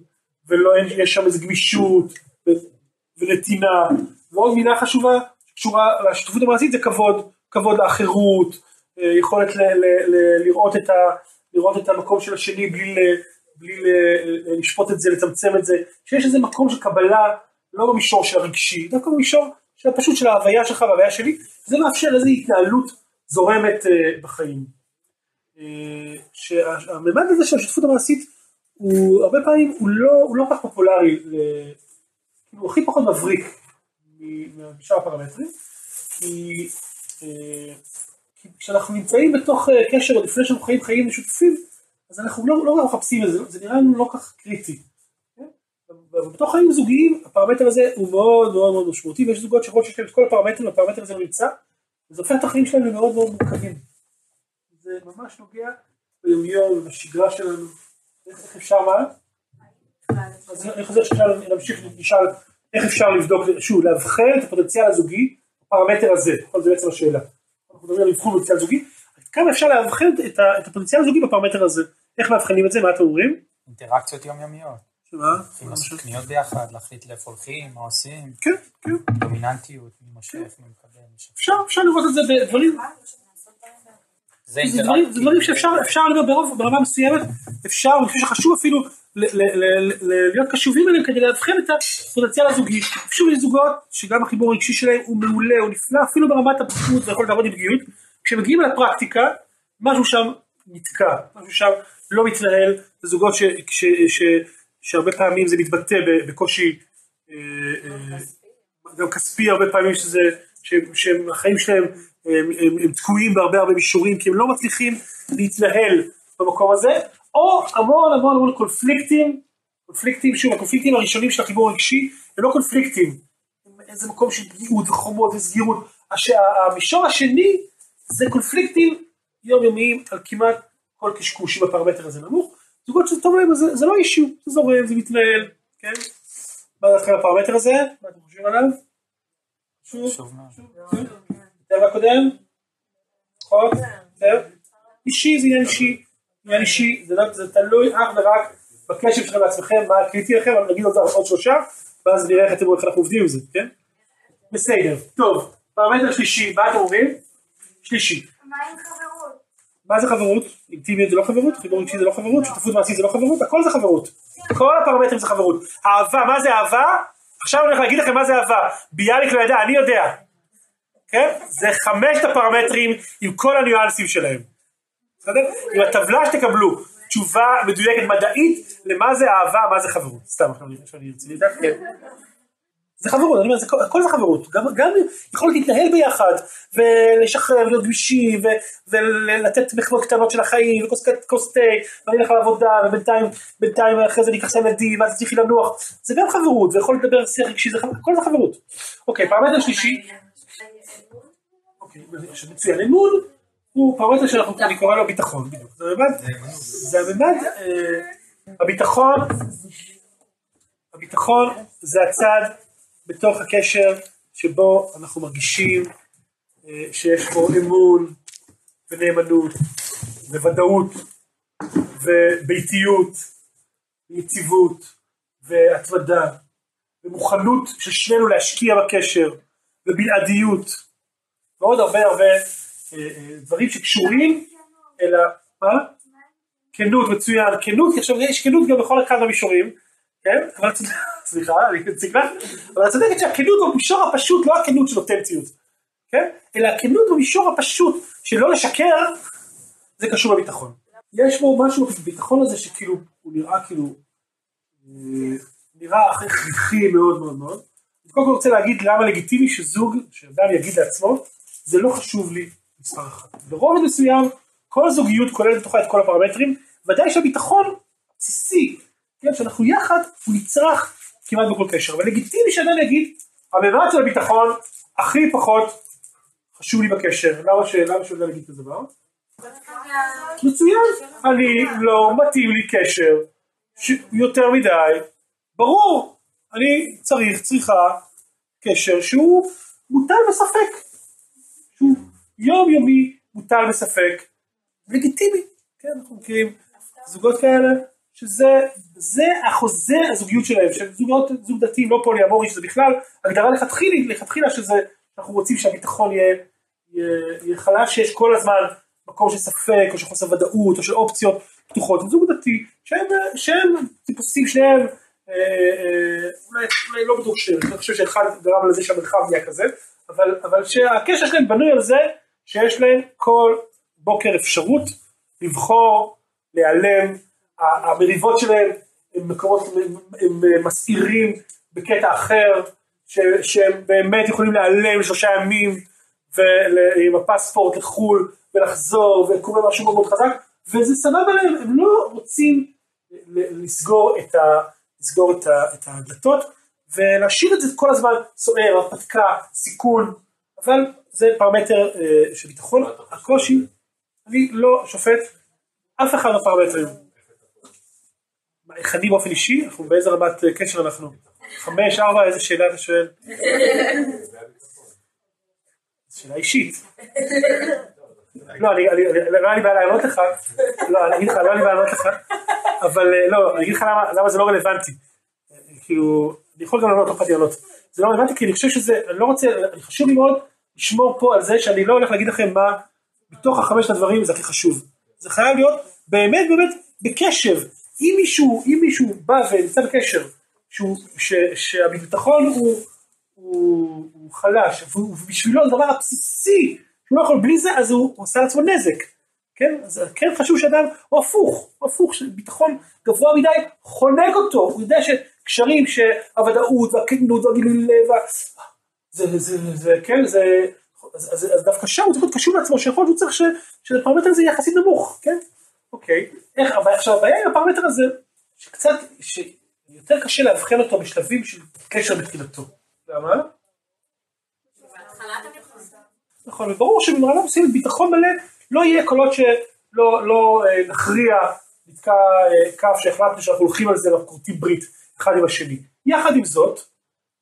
ולא יש שם איזו גמישות ונתינה. ועוד מילה חשובה שקשורה לשותפות המעשית זה כבוד, כבוד לאחרות, יכולת ל- ל- ל- לראות, את ה, לראות את המקום של השני בלי, בלי לשפוט את זה, לצמצם את זה, שיש איזה מקום של קבלה, לא במישור של הרגשי, דווקא במישור של פשוט של ההוויה שלך וההוויה שלי, זה מאפשר איזו התנהלות זורמת אה, בחיים. אה, שהממד הזה של השותפות המעשית הוא הרבה פעמים הוא לא, הוא לא כך פופולרי, כאילו הוא הכי פחות מבריק משאר הפרמטרים, כי, אה, כי כשאנחנו נמצאים בתוך קשר עוד לפני שאנחנו חיים חיים משותפים, אז אנחנו לא, לא מחפשים את זה, זה נראה לנו לא כך קריטי. כן? ובתוך חיים זוגיים הפרמטר הזה הוא מאוד מאוד מאוד משמעותי ויש זוגות שיכול להיות שיש להם את כל הפרמטרים והפרמטר הזה לא נמצא וזה הופך את החיים שלהם למאוד מאוד מורכבים. זה ממש נוגע ביומיום, בשגרה שלנו, איך אפשר מה? אז אני חוזר שעכשיו נמשיך נשאל איך אפשר לבדוק, שוב, לאבחן את הפוטנציאל הזוגי בפרמטר הזה, נכון, זה בעצם השאלה. אנחנו מדברים על אבחון פוטנציאל זוגי, כמה אפשר לאבחן את הפוטנציאל הזוגי בפרמטר הזה, איך מאבחנים את זה, מה אתם אומרים? אינטראקציות יומיומיות. שמה? אם לעשות קניות ביחד, להחליט לאיפה הולכים, מה עושים, כן, כן, דומיננטיות, מי מושך, מי מקבל. אפשר, אפשר לראות את זה בדברים, זה זה דברים, זה שאפשר, ברוב, ברמה מסוימת, אפשר, אני חושב שחשוב אפילו להיות קשובים אליהם כדי לאבחן את הפוטנציאל הזוגי. שוב יש זוגות שגם החיבור הרגשי שלהם הוא מעולה, הוא נפלא, אפילו ברמת הבקיאות ויכולת לעבוד עם פגיעות. כשמגיעים לפרקטיקה, משהו שם נתקע, משהו שם לא מתנהל, זה זוגות ש, ש, ש, שהרבה פעמים זה מתבטא בקושי, אה, אה, גם כספי הרבה פעמים שזה, שהם- שהם החיים שלהם הם, הם, הם תקועים בהרבה הרבה מישורים כי הם לא מצליחים להתנהל במקום הזה, או המון המון המון קונפליקטים, קונפליקטים, שוב הקונפליקטים הראשונים של החיבור הרגשי הם לא קונפליקטים, הם איזה מקום של פגיעות וחומות וסגירות, הש, המישור השני זה קונפליקטים יומיומיים על כמעט כל קשקוש אם הפרמטר הזה נמוך, זוגות שזה טוב להם זה, זה לא אישיו, זה זורם, זה מתנהל, כן? מה על הפרמטר הזה? מה אתם חושבים עליו? שוב, מאוד. יותר מהקודם? נכון? יותר? אישי זה עניין אישי, עניין אישי, זה, לא, זה תלוי אך ורק בקשב שלכם לעצמכם, מה קריטי לכם, אבל נגיד עוד שלושה, ואז נראה איך אתם עובדים עם זה, כן? בסדר, טוב, פרמטר שלישי, מה אתם אומרים? שלישי. מה עם חברות? מה זה חברות? אינטימיות זה לא חברות? חיבור רגשי זה לא חברות? שותפות מעשית זה לא חברות? הכל זה חברות. כל הפרמטרים זה חברות. אהבה, מה זה אהבה? עכשיו אני הולך להגיד לכם מה זה אהבה. ביאליק לא ידע, אני יודע. כן? זה חמשת הפרמטרים עם כל הניואנסים שלהם. בסדר? עם הטבלה שתקבלו תשובה מדויקת מדעית למה זה אהבה, מה זה חברות. סתם, עכשיו אני- רציני לדעת, כן. זה חברות, אני אומר, זה, כל- הכל זה חברות, גם, גם יכולת להתנהל ביחד, ולשחרר, ולהיות גמישים, ו- ולתת מחוות קטנות של החיים, וכוס כוס תה, ואני אלך לעבודה, ובינתיים, בינתיים אחרי זה אני אקח את הילדים, ואז תצליחי לנוח, זה גם חברות, ויכול לדבר שיח רגשי, הכל זה חברות. אוקיי, פרמטר שלישי, אוקיי, מצוין, אמון, הוא פרמטר שאנחנו, אני קורא לו ביטחון, זה הממד, אה, הביטחון, הביטחון זה הצד בתוך הקשר שבו אנחנו מרגישים אה, שיש בו אמון ונאמנות וודאות וביתיות ויציבות והתמדה ומוכנות של שנינו להשקיע בקשר ובלעדיות ועוד הרבה הרבה אה, אה, דברים שקשורים אל ה... מה? כנות מצוין, כנות, עכשיו יש כנות גם בכל אחד מהמישורים, כן? אבל סליחה, אני אציג לך, אבל את צודקת שהכנות במישור הפשוט, לא הכנות של אותנטיות, כן? אלא הכנות במישור הפשוט של לא לשקר, זה קשור לביטחון. יש בו משהו בביטחון הזה שכאילו, הוא נראה כאילו, אה, נראה אחרי חיכי מאוד מאוד מאוד. אני קודם כל רוצה להגיד למה לגיטימי שזוג, שאדם יגיד לעצמו, זה לא חשוב לי מספר אחד. ברובד מסוים, כל הזוגיות כוללת בתוכה את כל הפרמטרים, ודאי שהביטחון בסיסי, כן, שאנחנו יחד, הוא נצרך כמעט בכל קשר, אבל לגיטימי שאדם יגיד, הממד של הביטחון הכי פחות חשוב לי בקשר, למה ש... למה שהוא יודע להגיד כזה דבר? מצוין, אני לא מתאים לי קשר. יותר מדי, ברור, אני צריך, צריכה קשר שהוא מוטל בספק, שהוא יומיומי מוטל בספק, לגיטימי, כן, אנחנו מכירים זוגות כאלה, שזה זה החוזה הזוגיות שלהם, של זוגות, זוג דתי, לא פוליאמורי, שזה בכלל הגדרה לכתחילה, לכתחילה שזה, אנחנו רוצים שהביטחון יהיה, יהיה, יהיה חלש, שיש כל הזמן מקום של ספק, או של חוסר ודאות, או של אופציות פתוחות, זוג דתי, שהם, שהם טיפוסים שניהם, אה, אה, אולי, אולי לא בטוח שניהם, אני חושב שאחד גרם לזה שהמרחב נהיה כזה, אבל, אבל שהקשר שלהם בנוי על זה, שיש להם כל בוקר אפשרות לבחור, להיעלם, המריבות שלהם הם מקומות, הם, הם מסעירים בקטע אחר, ש, שהם באמת יכולים להיעלם שלושה ימים עם הפספורט לחו"ל ולחזור וקורה משהו מאוד מאוד חזק וזה סבבה להם, הם לא רוצים לסגור את, ה, לסגור את, ה, את הדלתות ולהשאיר את זה כל הזמן סוער, הרפתקה, סיכון, אבל זה פרמטר אה, של ביטחון, הקושי, אני לא שופט אף אחד מהפרמטרים. איך אני באופן אישי, אנחנו באיזה רמת אה, קשר אנחנו? חמש, ארבע, איזה שאלה אתה שואל? שאלה אישית. לא, אני, אני, לא היה לי בעיה לענות לך, לא, אני אגיד לך, לא היה לי בעיה לענות לך, אבל אה, לא, אני אגיד לך למה, זה לא רלוונטי. כאילו, אני יכול גם לענות, לא יכולתי לענות. זה לא רלוונטי כי אני חושב שזה, אני לא רוצה, אני חשוב לי מאוד לשמור פה על זה שאני לא הולך להגיד לכם מה מתוך החמשת הדברים זה הכי חשוב. זה חייב להיות באמת באמת בקשב. אם מישהו, אם מישהו בא ונמצא בקשר, שהוא, ש, שהביטחון הוא, הוא, הוא חלש, ובשבילו הדבר הבסיסי, שהוא לא יכול בלי זה, אז הוא עושה לעצמו נזק. כן? אז כן חשוב שאדם, או הפוך, או הפוך, שביטחון גבוה מדי חונק אותו, הוא יודע שקשרים שהוודאות והכנות והגילוי לב, זה, זה, זה, זה, כן, זה, אז, אז, אז דווקא שם הוא צריך להיות קשור לעצמו, שיכול להיות שהוא צריך שהפרמטר הזה יחסית נמוך, כן? אוקיי. איך, אבל עכשיו הבעיה עם הפרמטר הזה, שקצת, שיותר קשה לאבחן אותו בשלבים של קשר בתחילתו. למה? נכון, וברור שבמעלה מסוימת ביטחון מלא לא יהיה קולות שלא לא, אה, נכריע, נתקע אה, קו שהחלטנו שאנחנו הולכים על זה ואנחנו כורתים ברית אחד עם השני. יחד עם זאת,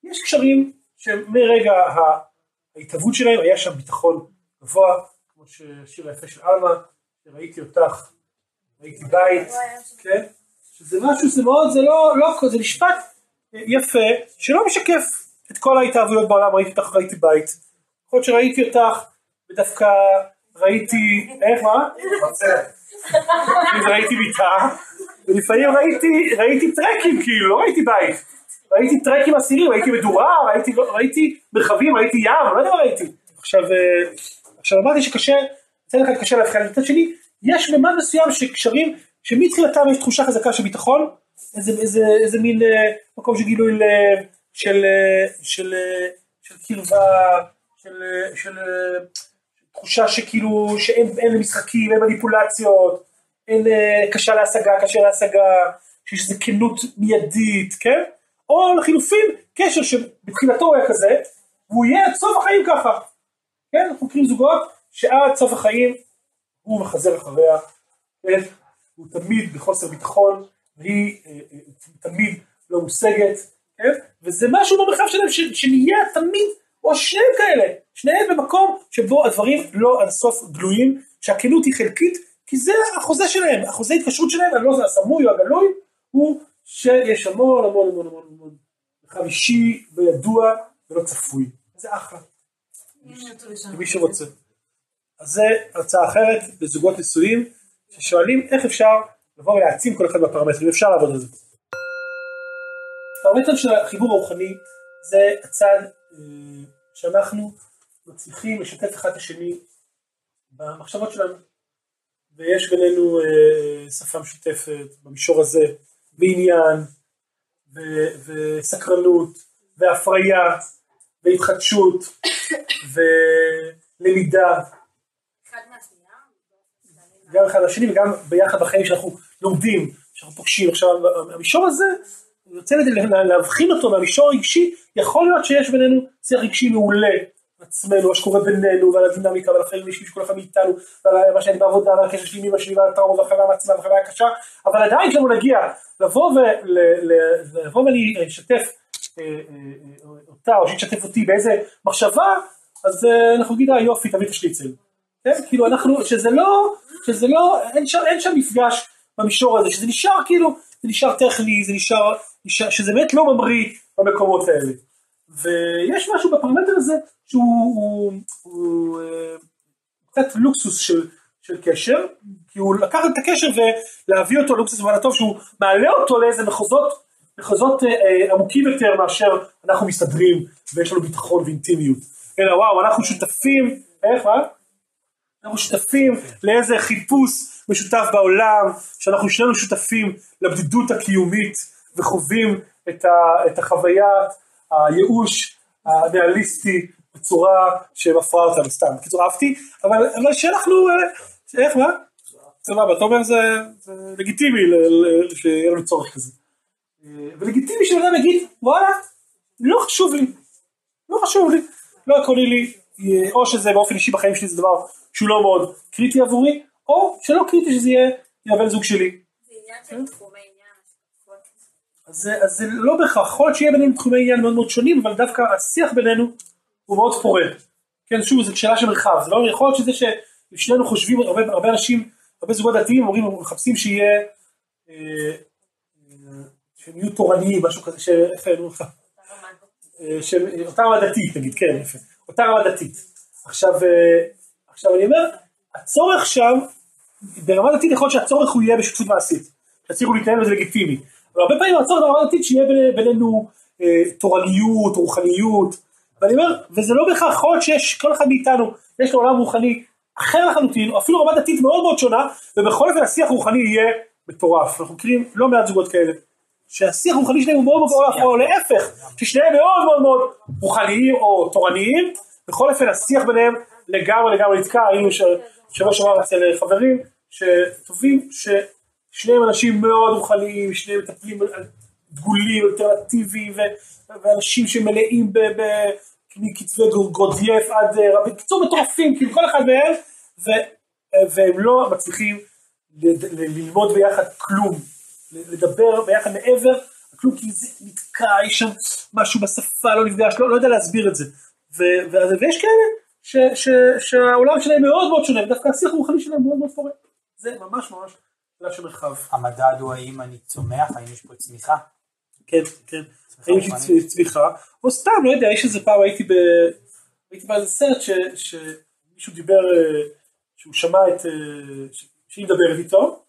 יש קשרים שמרגע ה- ההתהוות שלהם היה שם ביטחון גבוה, כמו ששיר היפה של עלמה, ראיתי אותך, בית, כן? שזה משהו, זה מאוד, זה לא, לא, זה משפט אה, יפה, שלא משקף את כל ההתאהבויות בעולם, ראיתי אותך, ראיתי בית. יכול להיות שראיתי אותך, ודווקא ראיתי, איך, מה? ראיתי מיטה, ולפעמים ראיתי, ראיתי טרקים, כאילו, לא ראיתי בית. ראיתי טרקים אסירים, ראיתי מדורה, ראיתי, ראיתי מרחבים, ראיתי ים, לא יודע מה ראיתי. עכשיו, אה, עכשיו אמרתי שקשה, מצד אחד קשה להבחן, מצד שני, יש ממד מסוים שקשרים, שמתחילתם יש תחושה חזקה של ביטחון, איזה, איזה, איזה מין אה, מקום של גילוי של, אה, של, אה, של קרבה, של, אה, של אה, תחושה שכאילו, שאין אין משחקים, אין מניפולציות, אין אה, קשה להשגה, קשה להשגה, שיש איזו כנות מיידית, כן? או לחילופין, קשר שבתחילתו היה כזה, והוא יהיה עד סוף החיים ככה. כן, אנחנו מכירים זוגות שעד סוף החיים הוא מחזר אחריה, כן? הוא תמיד בחוסר ביטחון, והיא אה, אה, תמיד לא מושגת, כן? וזה משהו במרחב שלהם ש- שנהיה תמיד, או שניהם כאלה, שניהם במקום שבו הדברים לא עד הסוף גלויים, שהכנות היא חלקית, כי זה החוזה שלהם, החוזה התקשרות שלהם, אני לא יודע, הסמוי או הגלוי, הוא שיש המון המון המון המון המון מרחב אישי וידוע ולא צפוי. זה אחלה, למי שרוצה. אז זה הרצאה אחרת בזוגות נשואים, ששואלים איך אפשר לבוא ולהעצים כל אחד מהפרמטרים, אפשר לעבוד על זה. הפרמטר של החיבור הרוחני זה הצד אה, שאנחנו מצליחים לשתף אחד את השני במחשבות שלנו, ויש בינינו אה, שפה משותפת במישור הזה, ועניין, ו- וסקרנות, והפריה, והתחדשות, ולמידה? גם אחד לשני וגם ביחד בחיים שאנחנו לומדים, שאנחנו פוגשים. עכשיו המישור הזה, רוצה לה- להבחין אותו מהמישור הרגשי, יכול להיות שיש בינינו שיח רגשי מעולה עצמנו, מה שקורה בינינו ועל הדינמיקה ועל החיים האישיים של כל אחד מאיתנו ועל מה שאני בעבודה ועל הקשר שלי עם אמא שלי ועל הטראומה והחוויה מעצמה והחוויה הקשה, אבל עדיין כשאנחנו נגיע לבוא ואני אשתף אה, אה, אה, אותה או שהיא תשתף אותי באיזה מחשבה, אז אנחנו נגיד יופי תביא את השליצל. כן? כאילו אנחנו, שזה לא, שזה לא, אין שם, אין שם מפגש במישור הזה, שזה נשאר כאילו, זה נשאר טכני, זה נשאר, נשאר שזה באמת לא ממריא במקומות האלה. ויש משהו בפרמטר הזה שהוא הוא, הוא, אה, קצת לוקסוס של, של קשר, כי הוא לקח את הקשר ולהביא אותו לוקסוס במובן הטוב שהוא מעלה אותו לאיזה מחוזות, מחוזות אה, אה, עמוקים יותר מאשר אנחנו מסתדרים ויש לנו ביטחון ואינטימיות. אלא וואו אנחנו שותפים, איך מה? אנחנו שותפים לאיזה חיפוש משותף בעולם, שאנחנו שנינו שותפים לבדידות הקיומית וחווים את, ה, את החוויה, הייאוש הריאליסטי בצורה שמפרה אותנו סתם. בקיצור אהבתי, אבל, שאנחנו, אה, איך מה? סבבה, אתה אומר זה, לגיטימי שיהיה לנו צורך כזה. אה, ולגיטימי שבן אדם יגיד וואלה, לא חשוב לי, לא חשוב לי, לא עקרוני לי, אה, או שזה באופן אישי בחיים שלי זה דבר שהוא לא מאוד קריטי עבורי, או שלא קריטי שזה יהיה הבן זוג שלי. זה עניין של תחומי עניין. אז זה, לא בהכרח, יכול להיות שיהיה בינינו תחומי עניין מאוד מאוד שונים, אבל דווקא השיח בינינו הוא מאוד פורה. כן, שוב, זו שאלה של מרחב, זה לא יכול להיות שזה ששנינו חושבים, הרבה, הרבה אנשים, הרבה זוגות דתיים אומרים, מחפשים שיהיה, אה, אה, שהם יהיו תורניים, משהו כזה, שאיפה, נו, אה, של אותה רמה דתית, נגיד, כן, יפה, אותה רמה דתית. עכשיו, אה, עכשיו אני אומר, הצורך שם, ברמה דתית יכול להיות שהצורך הוא יהיה בשותפות מעשית, תצליחו להתנהל וזה לגיטימי, אבל הרבה פעמים הצורך ברמה דתית שיהיה ביני- בינינו אה, תורניות, רוחניות, ואני אומר, וזה לא בהכרח יכול להיות שיש, כל אחד מאיתנו, יש לו עולם רוחני אחר לחלוטין, או אפילו רמה דתית מאוד מאוד שונה, ובכל אופן השיח הרוחני יהיה מטורף, אנחנו מכירים לא מעט זוגות כאלה. שהשיח הרוחני שלהם הוא מאוד מאוד מטורף, או להפך, ששניהם מאוד מאוד מאוד רוחניים או תורניים, בכל אופן השיח ביניהם לגמרי לגמרי נתקע, היינו שבוע שעבר אצל חברים שטובים, ששניהם אנשים מאוד רוחניים, שניהם מטפלים דגולים, אלטרנטיביים, ואנשים שמלאים מכתבי גורדייף עד אה, רבי, קיצור מטורפים, כאילו כל אחד מהם, ו- והם לא מצליחים ללמוד ביחד כלום, לדבר ביחד מעבר, כלום כי זה נתקע, יש שם משהו בשפה, לא נפגש, לא, לא יודע להסביר את זה. ויש כאלה ש, ש, שהעולם שלהם מאוד מאוד שונה, ודווקא השיח הרוחני שלהם מאוד מאוד פורה. זה ממש ממש שאלה של מרחב. המדד הוא האם אני צומח, האם יש פה צמיחה. כן, כן. האם יש. לי צמיחה, או סתם, לא יודע, יש איזה פעם הייתי ב... הייתי באיזה סרט ש... שמישהו דיבר, אה, שהוא שמע את... אה, שהיא מדברת איתו,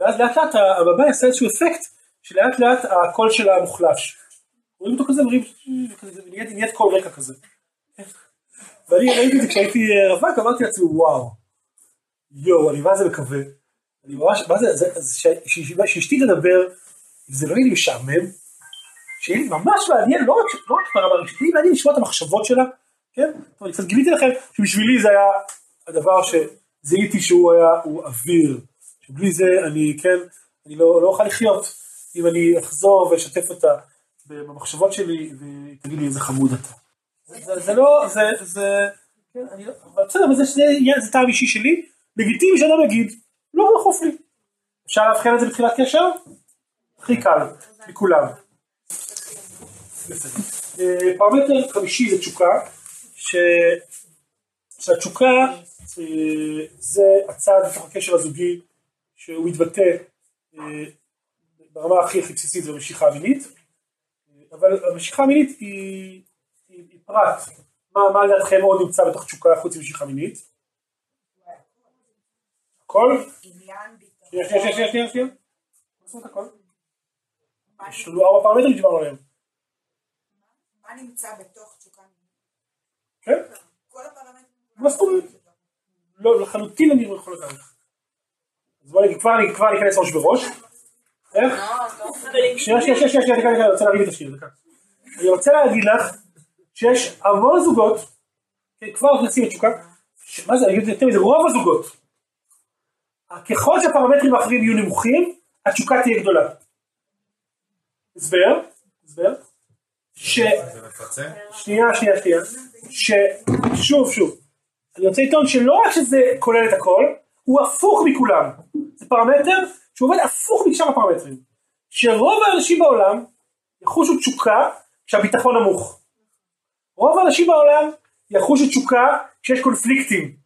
ואז לאט לאט הבמאי עשה איזשהו אפקט, שלאט לאט הקול שלה מוחלש. רואים אותו כזה, כזה, נהיית נהיית קול רקע כזה. ואני ראיתי את זה כשהייתי אה, רווק, אמרתי לעצמי, וואו, יואו, אני מה זה מקווה. אני ממש, מה זה, שאשתי תדבר, זה לא יהיה לי משעמם, שיהיה לי ממש מעניין, לא רק לא ברמה הרגשית, יהיה מעניין לשמוע את המחשבות שלה, כן? אני קצת גיליתי לכם שבשבילי זה היה הדבר שזיהיתי שהוא היה, הוא אוויר, שבלי זה אני, כן, אני לא, לא אוכל לחיות, אם אני אחזור ואשתף אותה במחשבות שלי, ותגיד לי איזה חמוד אתה. זה, לא, זה, זה, כן, לא, אבל בסדר, זה, טעם אישי שלי, לגיטימי שאדם יגיד, לא דחוף לי. אפשר לאבחן את זה בתחילת קשר? הכי קל. בסדר. אה, פרמטר חמישי זה תשוקה. שהתשוקה אה, זה הצעד בתוך הקשר הזוגי שהוא מתבטא אה, ברמה הכי הכי בסיסית זה משיכה מינית, אה, אבל המשיכה המינית היא פרט, מה, לדעתכם עוד נמצא בתוך תשוקה חוץ ממשיכה מינית? הכל? שנייה שנייה שנייה שנייה שנייה עושים את הכל? יש לנו ארבע פרמטרים שדיברנו עליהם, מה נמצא בתוך תשוקה מינית? כן? כל הפרמטרים. מה זאת אומרת? לא, לחלוטין אני לא יכול לדעת. אז בואי כבר כבר אני אכנס ראש בראש. איך? שנייה, שנייה, שנייה, שנייה, דקה, דקה, אני רוצה להגיד דקה. אני רוצה להגיד לך שיש המון זוגות, כן, כבר נכנסים לתשוקה, מה זה, אני אגיד יותר מזה, רוב הזוגות, ככל שהפרמטרים האחרים יהיו נמוכים, התשוקה תהיה גדולה. הסבר? הסבר? ש... שנייה, שנייה, שנייה. ששוב, שוב. אני רוצה לטעון שלא רק שזה כולל את הכל, הוא הפוך מכולם. זה פרמטר שהוא עובד הפוך משאר הפרמטרים. שרוב האנשים בעולם יחושו תשוקה כשהביטחון נמוך. רוב האנשים בעולם יחושו תשוקה כשיש קונפליקטים.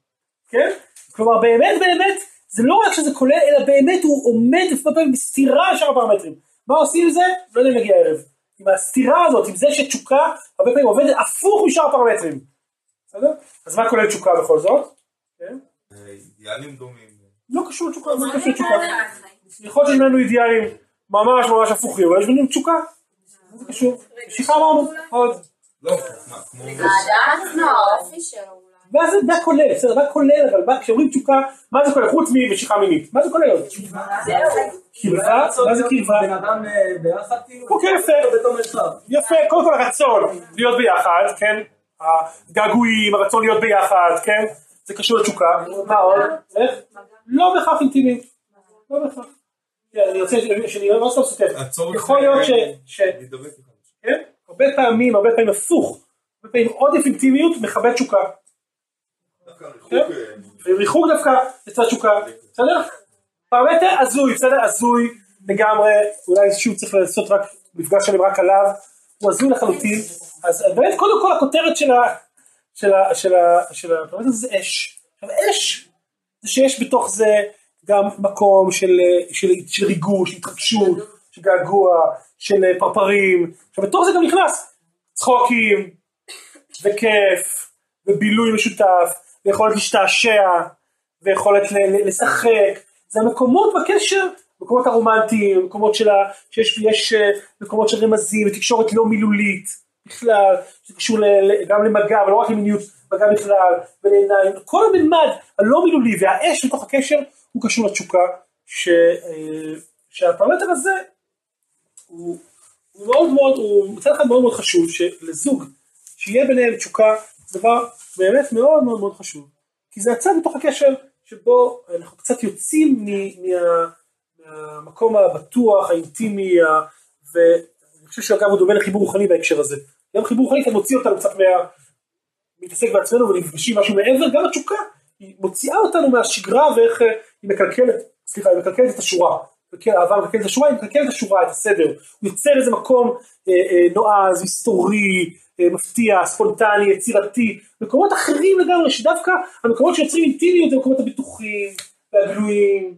כן? כלומר באמת באמת זה לא רק שזה כולל אלא באמת הוא עומד הרבה פעמים בסתירה לשאר הפרמטרים. מה עושים עם זה? לא יודע אם נגיע הערב. עם הסתירה הזאת, עם זה שתשוקה הרבה פעמים עובדת הפוך משאר הפרמטרים. בסדר? אז מה כולל תשוקה בכל זאת? כן? אידיאלים דומים. לא קשור לתשוקה, זה קשור לתשוקה? יכול להיות שיש לנו אידיאלים ממש ממש הפוכים, אבל יש בינינו תשוקה. מה זה קשור? משיכה אמרנו, עוד. לא, מה, כמו... אולי. ואז זה מה כולל, בסדר, מה כולל, אבל כשאומרים תשוקה, מה זה כולל? חוץ ממשיכה מינית, מה זה כולל עוד? קרבה, מה זה קרבה? בן אדם אה, ביחד כאילו? אוקיי, יפה. בתור מרחב. יפה, קודם כל הרצון להיות ביחד, כן? הגעגועים, הרצון להיות ביחד, כן? זה קשור לתשוקה. מה עוד? איך? לא בהכרח אינטימי. לא בהכרח. כן, אני רוצה שאני לא סתם סותר. הצורך יכול להיות ש... ל- ש- להידבק אחד. כן? הרבה פעמים, הרבה פעמים הפוך. הרבה פעמים עודף אינטימיות מכבד תשוקה. ריחוק? אה, דווקא לצד תשוקה. בסדר? פרמטר הזוי, בסדר? הזוי לגמרי. אולי שוב צריך לעשות רק מפגש שלם רק עליו, הוא הזוי לחלוטין, אז באמת קודם כל הכותרת של הפרמטר זה אש. עכשיו אש, זה שיש בתוך זה גם מקום של, של, של ריגוש, של התרגשות, של געגוע, של פרפרים, עכשיו בתוך זה גם נכנס צחוקים, וכיף, ובילוי משותף, ויכולת להשתעשע, ויכולת לשחק, זה המקומות בקשר, מקומות הרומנטיים, מקומות של ה... שיש יש, אה, מקומות של רמזים, ותקשורת לא מילולית בכלל, זה קשור ל- ל- גם למגע, אבל לא רק למיניות, מגע בכלל, ולעיניים, כל הממד הלא מילולי והאש בתוך הקשר הוא קשור לתשוקה, ש, אה, שהפרמטר הזה הוא, הוא מאוד מאוד, הוא מצד אחד מאוד מאוד חשוב, שלזוג שיהיה ביניהם תשוקה, זה דבר באמת מאוד מאוד מאוד חשוב, כי זה הצד בתוך הקשר שבו אנחנו קצת יוצאים מה, מהמקום הבטוח, האינטימי, ה- ואני חושב שאגב הוא דומה לחיבור רוחני בהקשר הזה, גם חיבור רוחני כאן מוציא אותנו קצת מה... מתעסק בעצמנו ונפגשים משהו מעבר, גם התשוקה היא מוציאה אותנו מהשגרה ואיך אה, היא מקלקלת, סליחה, היא מקלקלת את השורה, אהבה מקלקלת את השורה, היא מקלקלת את השורה, את הסדר, הוא יוצר איזה מקום אה, אה, נועז, מסתורי, אה, מפתיע, ספונטני, יצירתי, מקומות אחרים לגמרי, שדווקא המקומות שיוצרים אינטימיות זה המקומות הבטוחים והגלויים,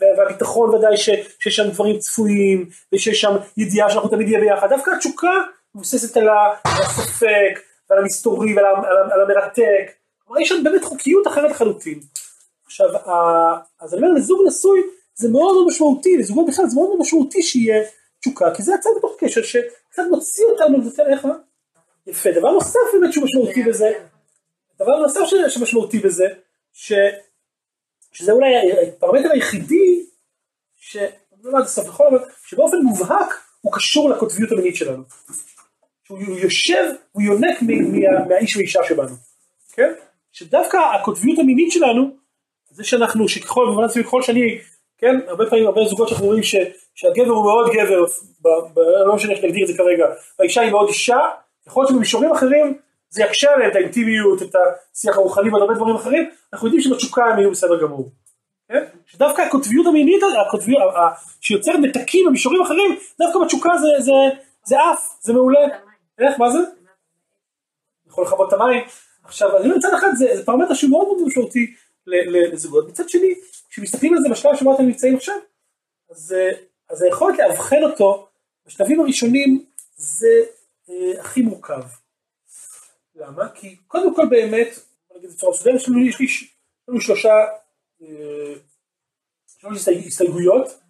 וה- והביטחון ודאי ש, שיש שם דברים צפויים, ושיש שם ידיעה שאנחנו תמיד נהיה ביחד, דווקא התשוקה מבוססת על על הספק, ועל המסתורי ועל על ה- על המרתק, כלומר יש שם באמת חוקיות אחרת לחלוטין. עכשיו, אז אני אומר לזוג נשוי זה מאוד מאוד משמעותי, לזוגות בכלל זה מאוד מאוד משמעותי שיהיה תשוקה, כי זה הצד בתוך קשר שקצת מוציא אותנו, זה איך? יפה, דבר נוסף באמת שהוא משמעותי בזה, דבר נוסף שמשמעותי בזה, ש, שזה אולי הפרמטר היחידי, ש... לא נכון, שבאופן מובהק הוא קשור לקוטביות המינית שלנו. שהוא יושב, הוא יונק מה- מהאיש ואישה שבנו, כן? שדווקא הקוטביות המינית שלנו, זה שאנחנו, שככל, שאני, כן, הרבה פעמים, הרבה זוגות שאנחנו רואים ש, שהגבר הוא מאוד גבר, ב, ב, לא משנה איך נגדיר את זה כרגע, והאישה היא מאוד אישה, יכול להיות שבמישורים אחרים זה יקשה עליהם את האינטימיות, את השיח הרוחני ועוד הרבה דברים אחרים, אנחנו יודעים שבתשוקה הם יהיו בסדר גמור. כן? שדווקא הקוטביות המינית, הקוטביות, שיוצרת נתקים במישורים אחרים, דווקא בתשוקה זה, זה, זה עף, זה מעולה. איך, מה זה? יכול לכבות את המים. עכשיו, אני מצד אחד זה, זה פרמטר שהוא מאוד מאוד משמעותי לזוגות. מצד שני, כשמסתכלים על זה בשלב שבו אתם נמצאים עכשיו, אז, אה, אז היכולת לאבחן אותו בשלבים הראשונים זה אה, הכי מורכב. למה? כי קודם כל באמת, נגיד בצורה מסודרת, יש לנו, שלושה, אה, שלוש הסתייג- הסתייגויות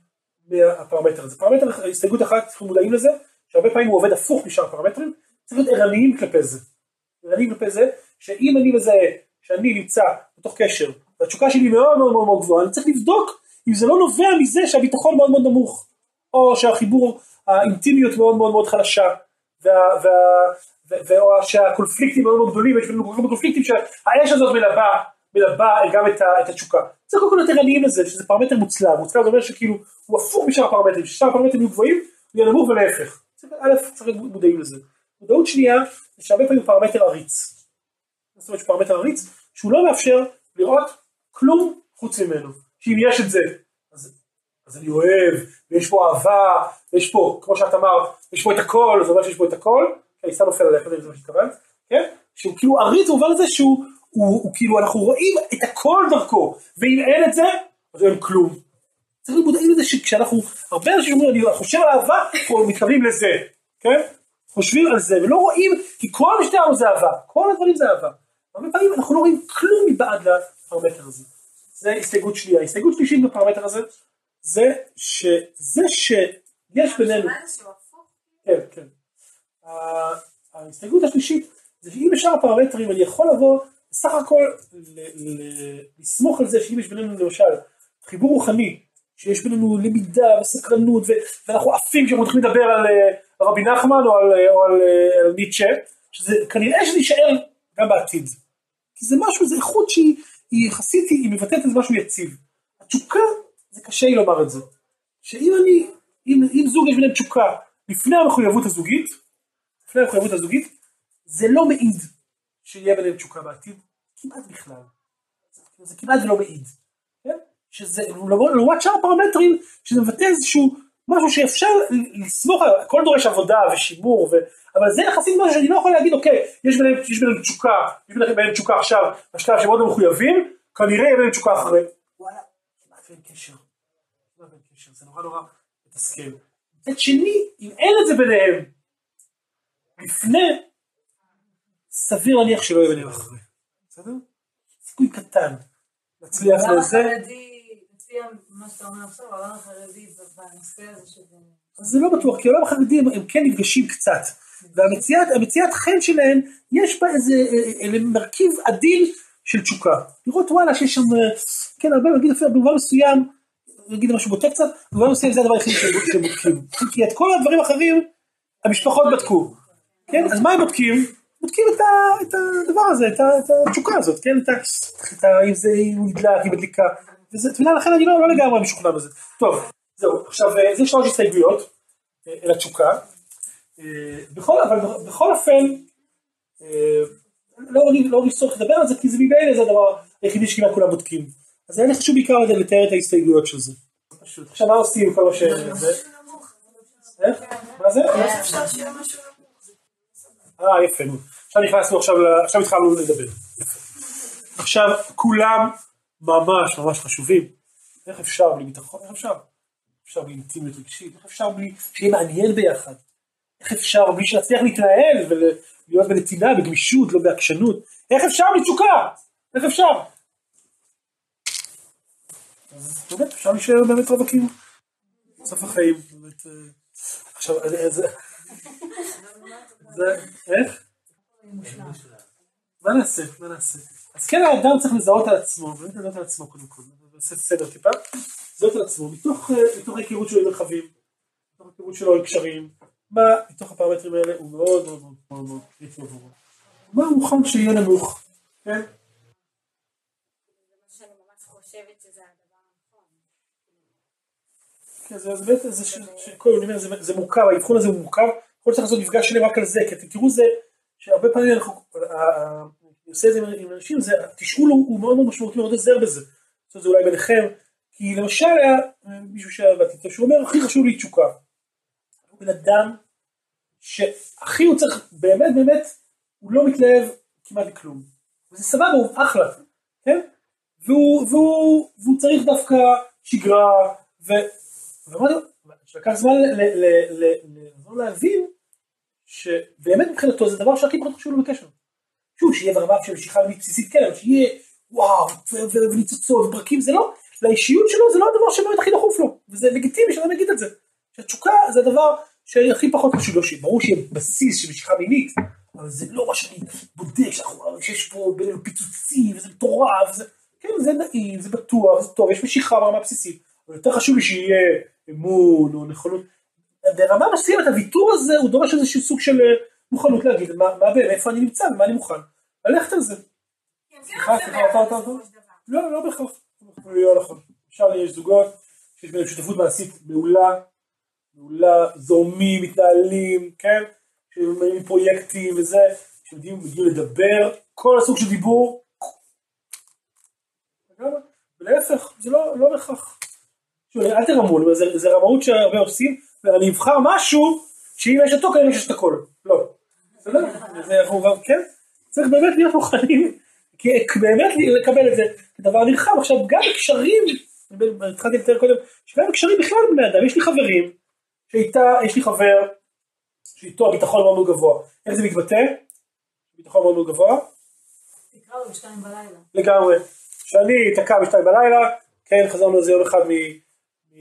מהפרמטר הזה. פרמטר, הסתייגות אחת, אנחנו מודעים לזה, שהרבה פעמים הוא עובד הפוך משאר הפרמטרים, צריך להיות ערניים כלפי זה. ערניים כלפי זה, שאם אני מזהה שאני נמצא בתוך קשר, והתשוקה שלי מאוד מאוד מאוד מאוד גבוהה, אני צריך לבדוק אם זה לא נובע מזה שהביטחון מאוד מאוד נמוך, או שהחיבור, האינטימיות מאוד מאוד מאוד חלשה, וה, שהקונפליקטים מאוד מאוד גדולים, יש לנו כל כך קונפליקטים שהאש הזאת מלבה, מלבה גם את, ה, את התשוקה. צריך קודם כל להיות ערניים לזה, שזה פרמטר מוצלב, מוצלב זה אומר שכאילו הוא הפוך משאר הפרמטרים, ששאר הפרמטרים יהיו גבוהים, הוא יהיה נמוך ולהפך. א', צריך להיות מודעים לזה. מודעות שנייה, זה שהרבה פעמים פרמטר עריץ. זאת אומרת שפרמטר עריץ, שהוא לא מאפשר לראות כלום חוץ ממנו. שאם יש את זה, אז, אז אני אוהב, ויש פה אהבה, ויש פה, כמו שאת אמרת, יש פה את הכל, זה אומר שיש פה את הכל, כן, סתם נופל עליך, זה מה שהתכוונת, כן? שהוא כאילו עריץ במובן הזה שהוא, הוא, הוא כאילו, אנחנו רואים את הכל דרכו, ואם אין את זה, אז אין כלום. צריך להיות מודעים לזה שכשאנחנו, הרבה אנשים אומרים, אני חושב על אהבה, אנחנו מתכוונים לזה, כן? חושבים על זה, ולא רואים, כי כל מה שתיארנו זה אהבה, כל הדברים זה אהבה. הרבה פעמים אנחנו לא רואים כלום מבעד לפרמטר הזה. זה הסתייגות שנייה. הסתייגות שלישית בפרמטר הזה, זה שזה שיש בינינו, כן, כן. ההסתייגות השלישית, זה שאם בשאר הפרמטרים אני יכול לבוא, בסך הכל ל- ל- לסמוך על זה שאם יש בינינו למשל חיבור רוחני, שיש בינינו למידה וסקרנות, ו- ואנחנו עפים כשאנחנו מתחילים לדבר על אה, רבי נחמן או על, אה, או על, אה, על ניטשה, שזה כנראה שזה יישאר גם בעתיד. כי זה משהו, זה איכות שהיא היא יחסית, היא מבטאת איזה משהו יציב. התשוקה, זה קשה לי לומר את זה. שאם אני, אם, אם זוג יש ביניהם תשוקה לפני המחויבות הזוגית, לפני המחויבות הזוגית, זה לא מעיד שיהיה ביניהם תשוקה בעתיד, כמעט בכלל. זה, כמעט ולא מעיד. כן? שזה, לעומת שאר הפרמטרים, שזה מבטא איזשהו משהו שאפשר לסמוך עליו, הכל דורש עבודה ושימור, ו... אבל זה יחסית משהו שאני לא יכול להגיד, אוקיי, יש ביניהם, יש ביניהם תשוקה, יש ביניהם תשוקה עכשיו, בשלב שהם עוד לא מחויבים, כנראה יהיה ביניהם תשוקה אחרי. וואלה, כמעט ואין קשר. כמעט ואין קשר, זה נורא נורא מתסכל. מצד שני, אם אין את זה ביניהם, לפני, סביר להניח שלא יהיה ביניהם אחרי. בסדר? סיכוי קטן. העולם לזה. לפי החרדי בנושא הזה של... זה לא בטוח, כי העולם החרדי הם, כן נפגשים קצת. והמציאת המציאת חן שלהם, יש בה איזה אה, אה, מרכיב עדין של תשוקה. לראות וואלה שיש שם, אה, כן הרבה, נגיד אפילו במובן מסוים, נגיד משהו בוטה קצת, במובן מסוים זה הדבר היחיד שהם בודקים. כי את כל הדברים האחרים, המשפחות בדקו. כן, אז מה הם בודקים? בודקים את, ה, את הדבר הזה, את, ה, את התשוקה הזאת, כן, את ה, את ה, אם זה אם נדלק, אם הדליקה, וזה, אתה יודע, לכן אני לא, לא לגמרי משוכנע בזה. טוב, זהו, עכשיו אה, זה שלוש הסתייגויות אה, אל התשוקה. אה, בכל, אבל בכל אופן, לא לא מרגיש צורך לדבר על זה, כי זה ממילא זה הדבר היחידי שכמעט כולם בודקים. אז היה לי חשוב בעיקר לתאר את ההסתייגויות של זה. פשוט. עכשיו מה עושים כל מה ש... זה? איך? מה זה? אה יפה. עכשיו נכנסנו עכשיו, עכשיו התחלנו לדבר. עכשיו כולם ממש ממש חשובים. איך אפשר בלי ביטחון? איך אפשר? אפשר בלי אינטימיות רגשית? איך אפשר בלי שיהיה מעניין ביחד? איך אפשר בלי שנצליח להתנהל ולהיות בנתינה, בגמישות, לא בעקשנות? איך אפשר בלי תשוקה? איך אפשר? אז באמת אפשר להישאר באמת רווקים. סוף החיים. באמת, אה, עכשיו, אה, זה... זה... איך? מה נעשה? מה נעשה? אז כן האדם צריך לזהות על עצמו, באמת לזהות על עצמו קודם כל, נעשה סדר טיפה, לזהות על עצמו, מתוך, אה, מתוך ההיכרות שלו עם מרחבים, מתוך ההיכרות שלו עם קשרים, מה מתוך הפרמטרים האלה הוא מאוד מאוד מאוד מאוד מאוד קריטי עבורו. מה הוא מוכן שיהיה נמוך, כן? שאני ממש חושבת שזה הדבר הנכון. כן, זה, זה באמת ש... שכל אומר, זה, זה מורכב, האבחון הזה הוא מורכב, יכול להיות שצריך לעשות מפגש שלם רק על זה, כי אתם תראו זה, שהרבה פעמים אנחנו, עושה את זה עם- אנשים, זה, התשאול הוא, מאוד מאוד משמעותי, מאוד עוזר בזה, לעשות זה אולי ביניכם, כי למשל היה אה, מישהו שעבדתי איתו, שהוא אומר, הכי חשוב לי תשוקה. הוא בן אדם שהכי הוא צריך, באמת באמת, הוא לא מתלהב כמעט לכלום. וזה סבבה, הוא אחלה, כן? והוא, והוא, והוא צריך דווקא שגרה, ו... ואמרתי לו, שלקח זמן לעזור להבין שבאמת מבחינתו זה הדבר שהכי פחות חשוב לו בקשר. שוב, שיהיה ברמה של מינית בסיסית כן, שיהיה וואו, וניצוצות וברקים, זה לא, לאישיות שלו זה לא הדבר שבאמת הכי דחוף לו, וזה לגיטימי שאדם יגיד את זה. שהתשוקה זה הדבר שהכי פחות חשוב לו, ברור שיהיה בסיס של משיכה מינית, אבל זה לא מה שאני בודק, שאנחנו- שיש פה בינינו פיצוצים, וזה מטורף, כן, זה נעים, זה בטוח, זה טוב, יש משיכה ברמה בסיסית, אבל יותר חשוב לי שיהיה אמון או נכונות. ברמה מסוימת הוויתור הזה הוא דורש איזשהו סוג של מוכנות להגיד מה, מה באמת, איפה אני נמצא ומה אני מוכן. ללכת על זה. סליחה, סליחה, אתה, אתה, אתה. לא, לא בהכרח. לא נכון. אפשר, יש זוגות שיש ביניהם שותפות מעשית מעולה, מעולה, זורמים, מתנהלים, כן? שמגיעים פרויקטים וזה, שמגיעים מגיעים לדבר, כל הסוג של דיבור. ולהפך, זה לא, לא בהכרח. שוב, אל תרמו, זה, זה רמאות שהרבה עושים, ואני אבחר משהו שאם יש אותו כנראה שיש את הכל. לא. כן? צריך באמת להיות מוכנים, באמת לקבל את זה כדבר נרחב. עכשיו, גם קשרים, התחלתי לתאר קודם, שגם קשרים בכלל בני אדם, יש לי חברים, שאיתה, יש לי חבר, שאיתו הביטחון מאוד מאוד גבוה. איך זה מתבטא? ביטחון מאוד מאוד גבוה. תקרא לו בשתיים בלילה. לגמרי. כשאני אתקע בשתיים בלילה, כן, חזרנו על זה יום אחד מ... מ...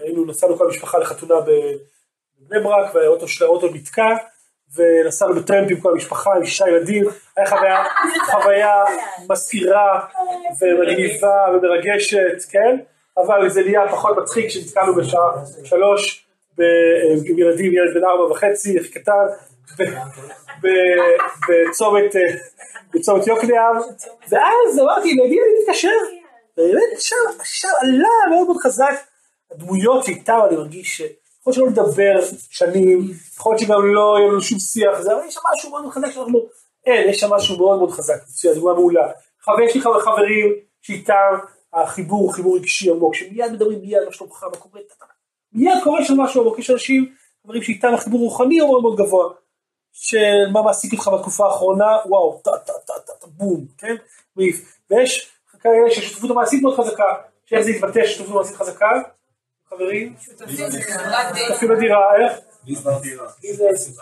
היינו, נסענו כל המשפחה לחתונה בבני ברק, והאוטו של האוטו נתקע, ונסענו בטרמפ עם כל המשפחה, עם שישה ילדים, היה חוויה, חוויה מסעירה ומגניבה ומרגשת, כן? אבל זה נהיה פחות מצחיק כשנתקענו בשעה שלוש, עם ילדים, ילד בן ארבע וחצי, הכי קטן, בצומת, אה, בצומת יוקנעם, ואז אמרתי, למי אני מתקשר? באמת, שם, שם עלה מאוד מאוד חזק, הדמויות שאיתם אני מרגיש. יכול להיות שלא לדבר שנים, יכול להיות שגם לא יהיה לנו שום שיח, זה, אבל יש שם משהו מאוד חזק שאנחנו, אין, יש שם משהו מאוד מאוד חזק, מצוין, דוגמה מעולה. חבר, יש לי חבר- חברים שאיתם החיבור חיבור רגשי עמוק, שמיד מדברים מיד מה שלומך, מה קורה. מיד קורה שם משהו עמוק, יש אנשים, חברים שאיתם החיבור רוחני הוא מאוד מאוד גבוה, של מה מעסיק אותך בתקופה האחרונה, וואו, טה טה טה טה טה בום, כן, ויש כאלה שהשותפות המעשית מאוד חזקה, שאיך זה יתבטא שותפות מעשית חזקה, חברים, שותפים בדירה, איך?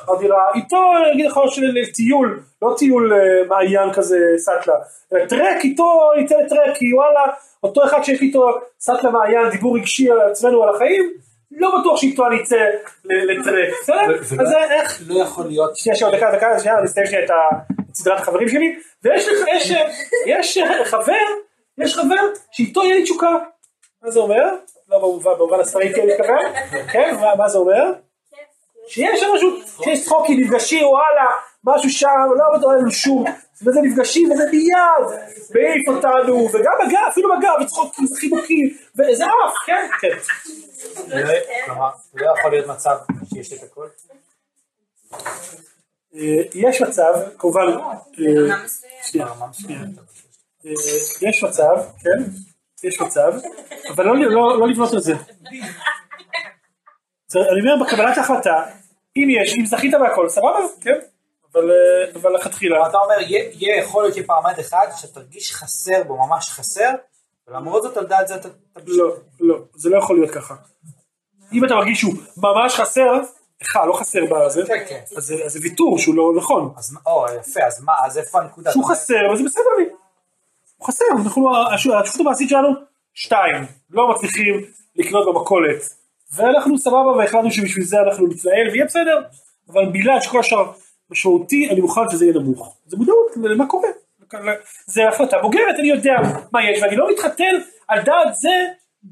הדירה, איתו נגיד לך של טיול, לא טיול אה, מעיין כזה סאטלה, אלא טרק איתו יצא לטרק, כי וואלה, אותו אחד שיש איתו סאטלה מעיין, דיבור רגשי על עצמנו, על החיים, לא בטוח שאיתו אני אצא לטרק, בסדר? אז זה איך? לא יכול להיות שנייה, שנייה, דקה, דקה, שנייה, אני אסיים שנייה את סדרת החברים שלי, ויש לך, יש, יש חבר, יש חבר שאיתו יהיה לי תשוקה. מה זה אומר? לא במובן, במובן הספרי כן מתכוון, כן, מה- מה זה אומר? שיש שם משהו, שיש צחוקים, נפגשים, וואלה, משהו שם, לא בטוח לנו שום, וזה נפגשים, וזה מיד, מעיף אותנו, וגם בגב, אפילו בגב, וצחוקים, חיבוקים, וזה עף, כן, כן. לא- כלומר, לא יכול להיות מצב שיש את הכל אה, יש מצב, כמובן, אה. אה, יש מצב, כן, יש מצב, אבל לא, לא, לא לבנות על זה. זה- אני אומר בקבלת ההחלטה, אם יש, אם זכית בהכל, סבבה, כן, אבל אה, אבל לכתחילה, אתה אומר, יהיה יכול להיות שפרמט אחד שתרגיש חסר בו, ממש חסר, ולמרות זאת על דעת זה אתה. לא, לא, זה לא יכול להיות ככה. אם אתה מרגיש שהוא ממש חסר, לך לא חסר בזה, כן, כן. אז זה- זה ויתור שהוא לא נכון. או, יפה, אז מה, אז איפה הנקודה? שהוא חסר, וזה בסדר לי. הוא חסר, אנחנו, הש- השותפות המעשית שלנו, שתיים, לא מצליחים לקנות במכולת. ואנחנו סבבה והחלטנו שבשביל זה אנחנו נתנהל ויהיה בסדר, אבל בגלל שכל השאר משמעותי, אני מוכן שזה יהיה נמוך. זה מודעות למה קורה. זה החלטה בוגרת, אני יודע מה יש, ואני לא מתחתן על דעת זה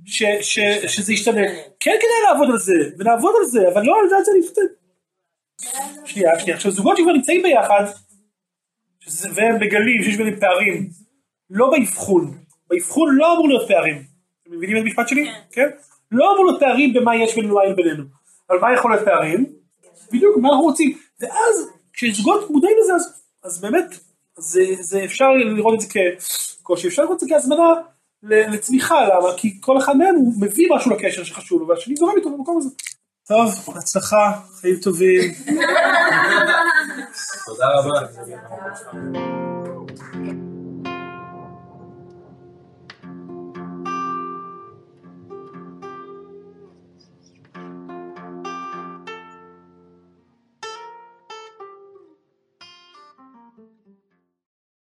ש, ש, שזה ישתנה. כן כדאי לעבוד על זה, ונעבוד על זה, אבל לא על דעת זה להתחתן. שנייה, שנייה. עכשיו זוגות שכבר נמצאים ביחד, והם מגלים שיש ביניהם פערים, לא באבחון, באבחון לא אמור להיות פערים, אתם מבינים את המשפט שלי? כן. לא אמור להיות פערים במה יש בינינו ומה אין בינינו, אבל מה יכול להיות פערים? בדיוק, מה אנחנו רוצים, ואז כשזוגות מודעים לזה, אז, אז באמת, זה, זה אפשר לראות את זה כקושי, אפשר לראות את זה כהזמנה ל- לצמיחה, למה? כי כל אחד מהם הוא מביא משהו לקשר שחשוב לו, והשני זורם איתו במקום הזה. טוב, הצלחה, חיים טובים. תודה רבה.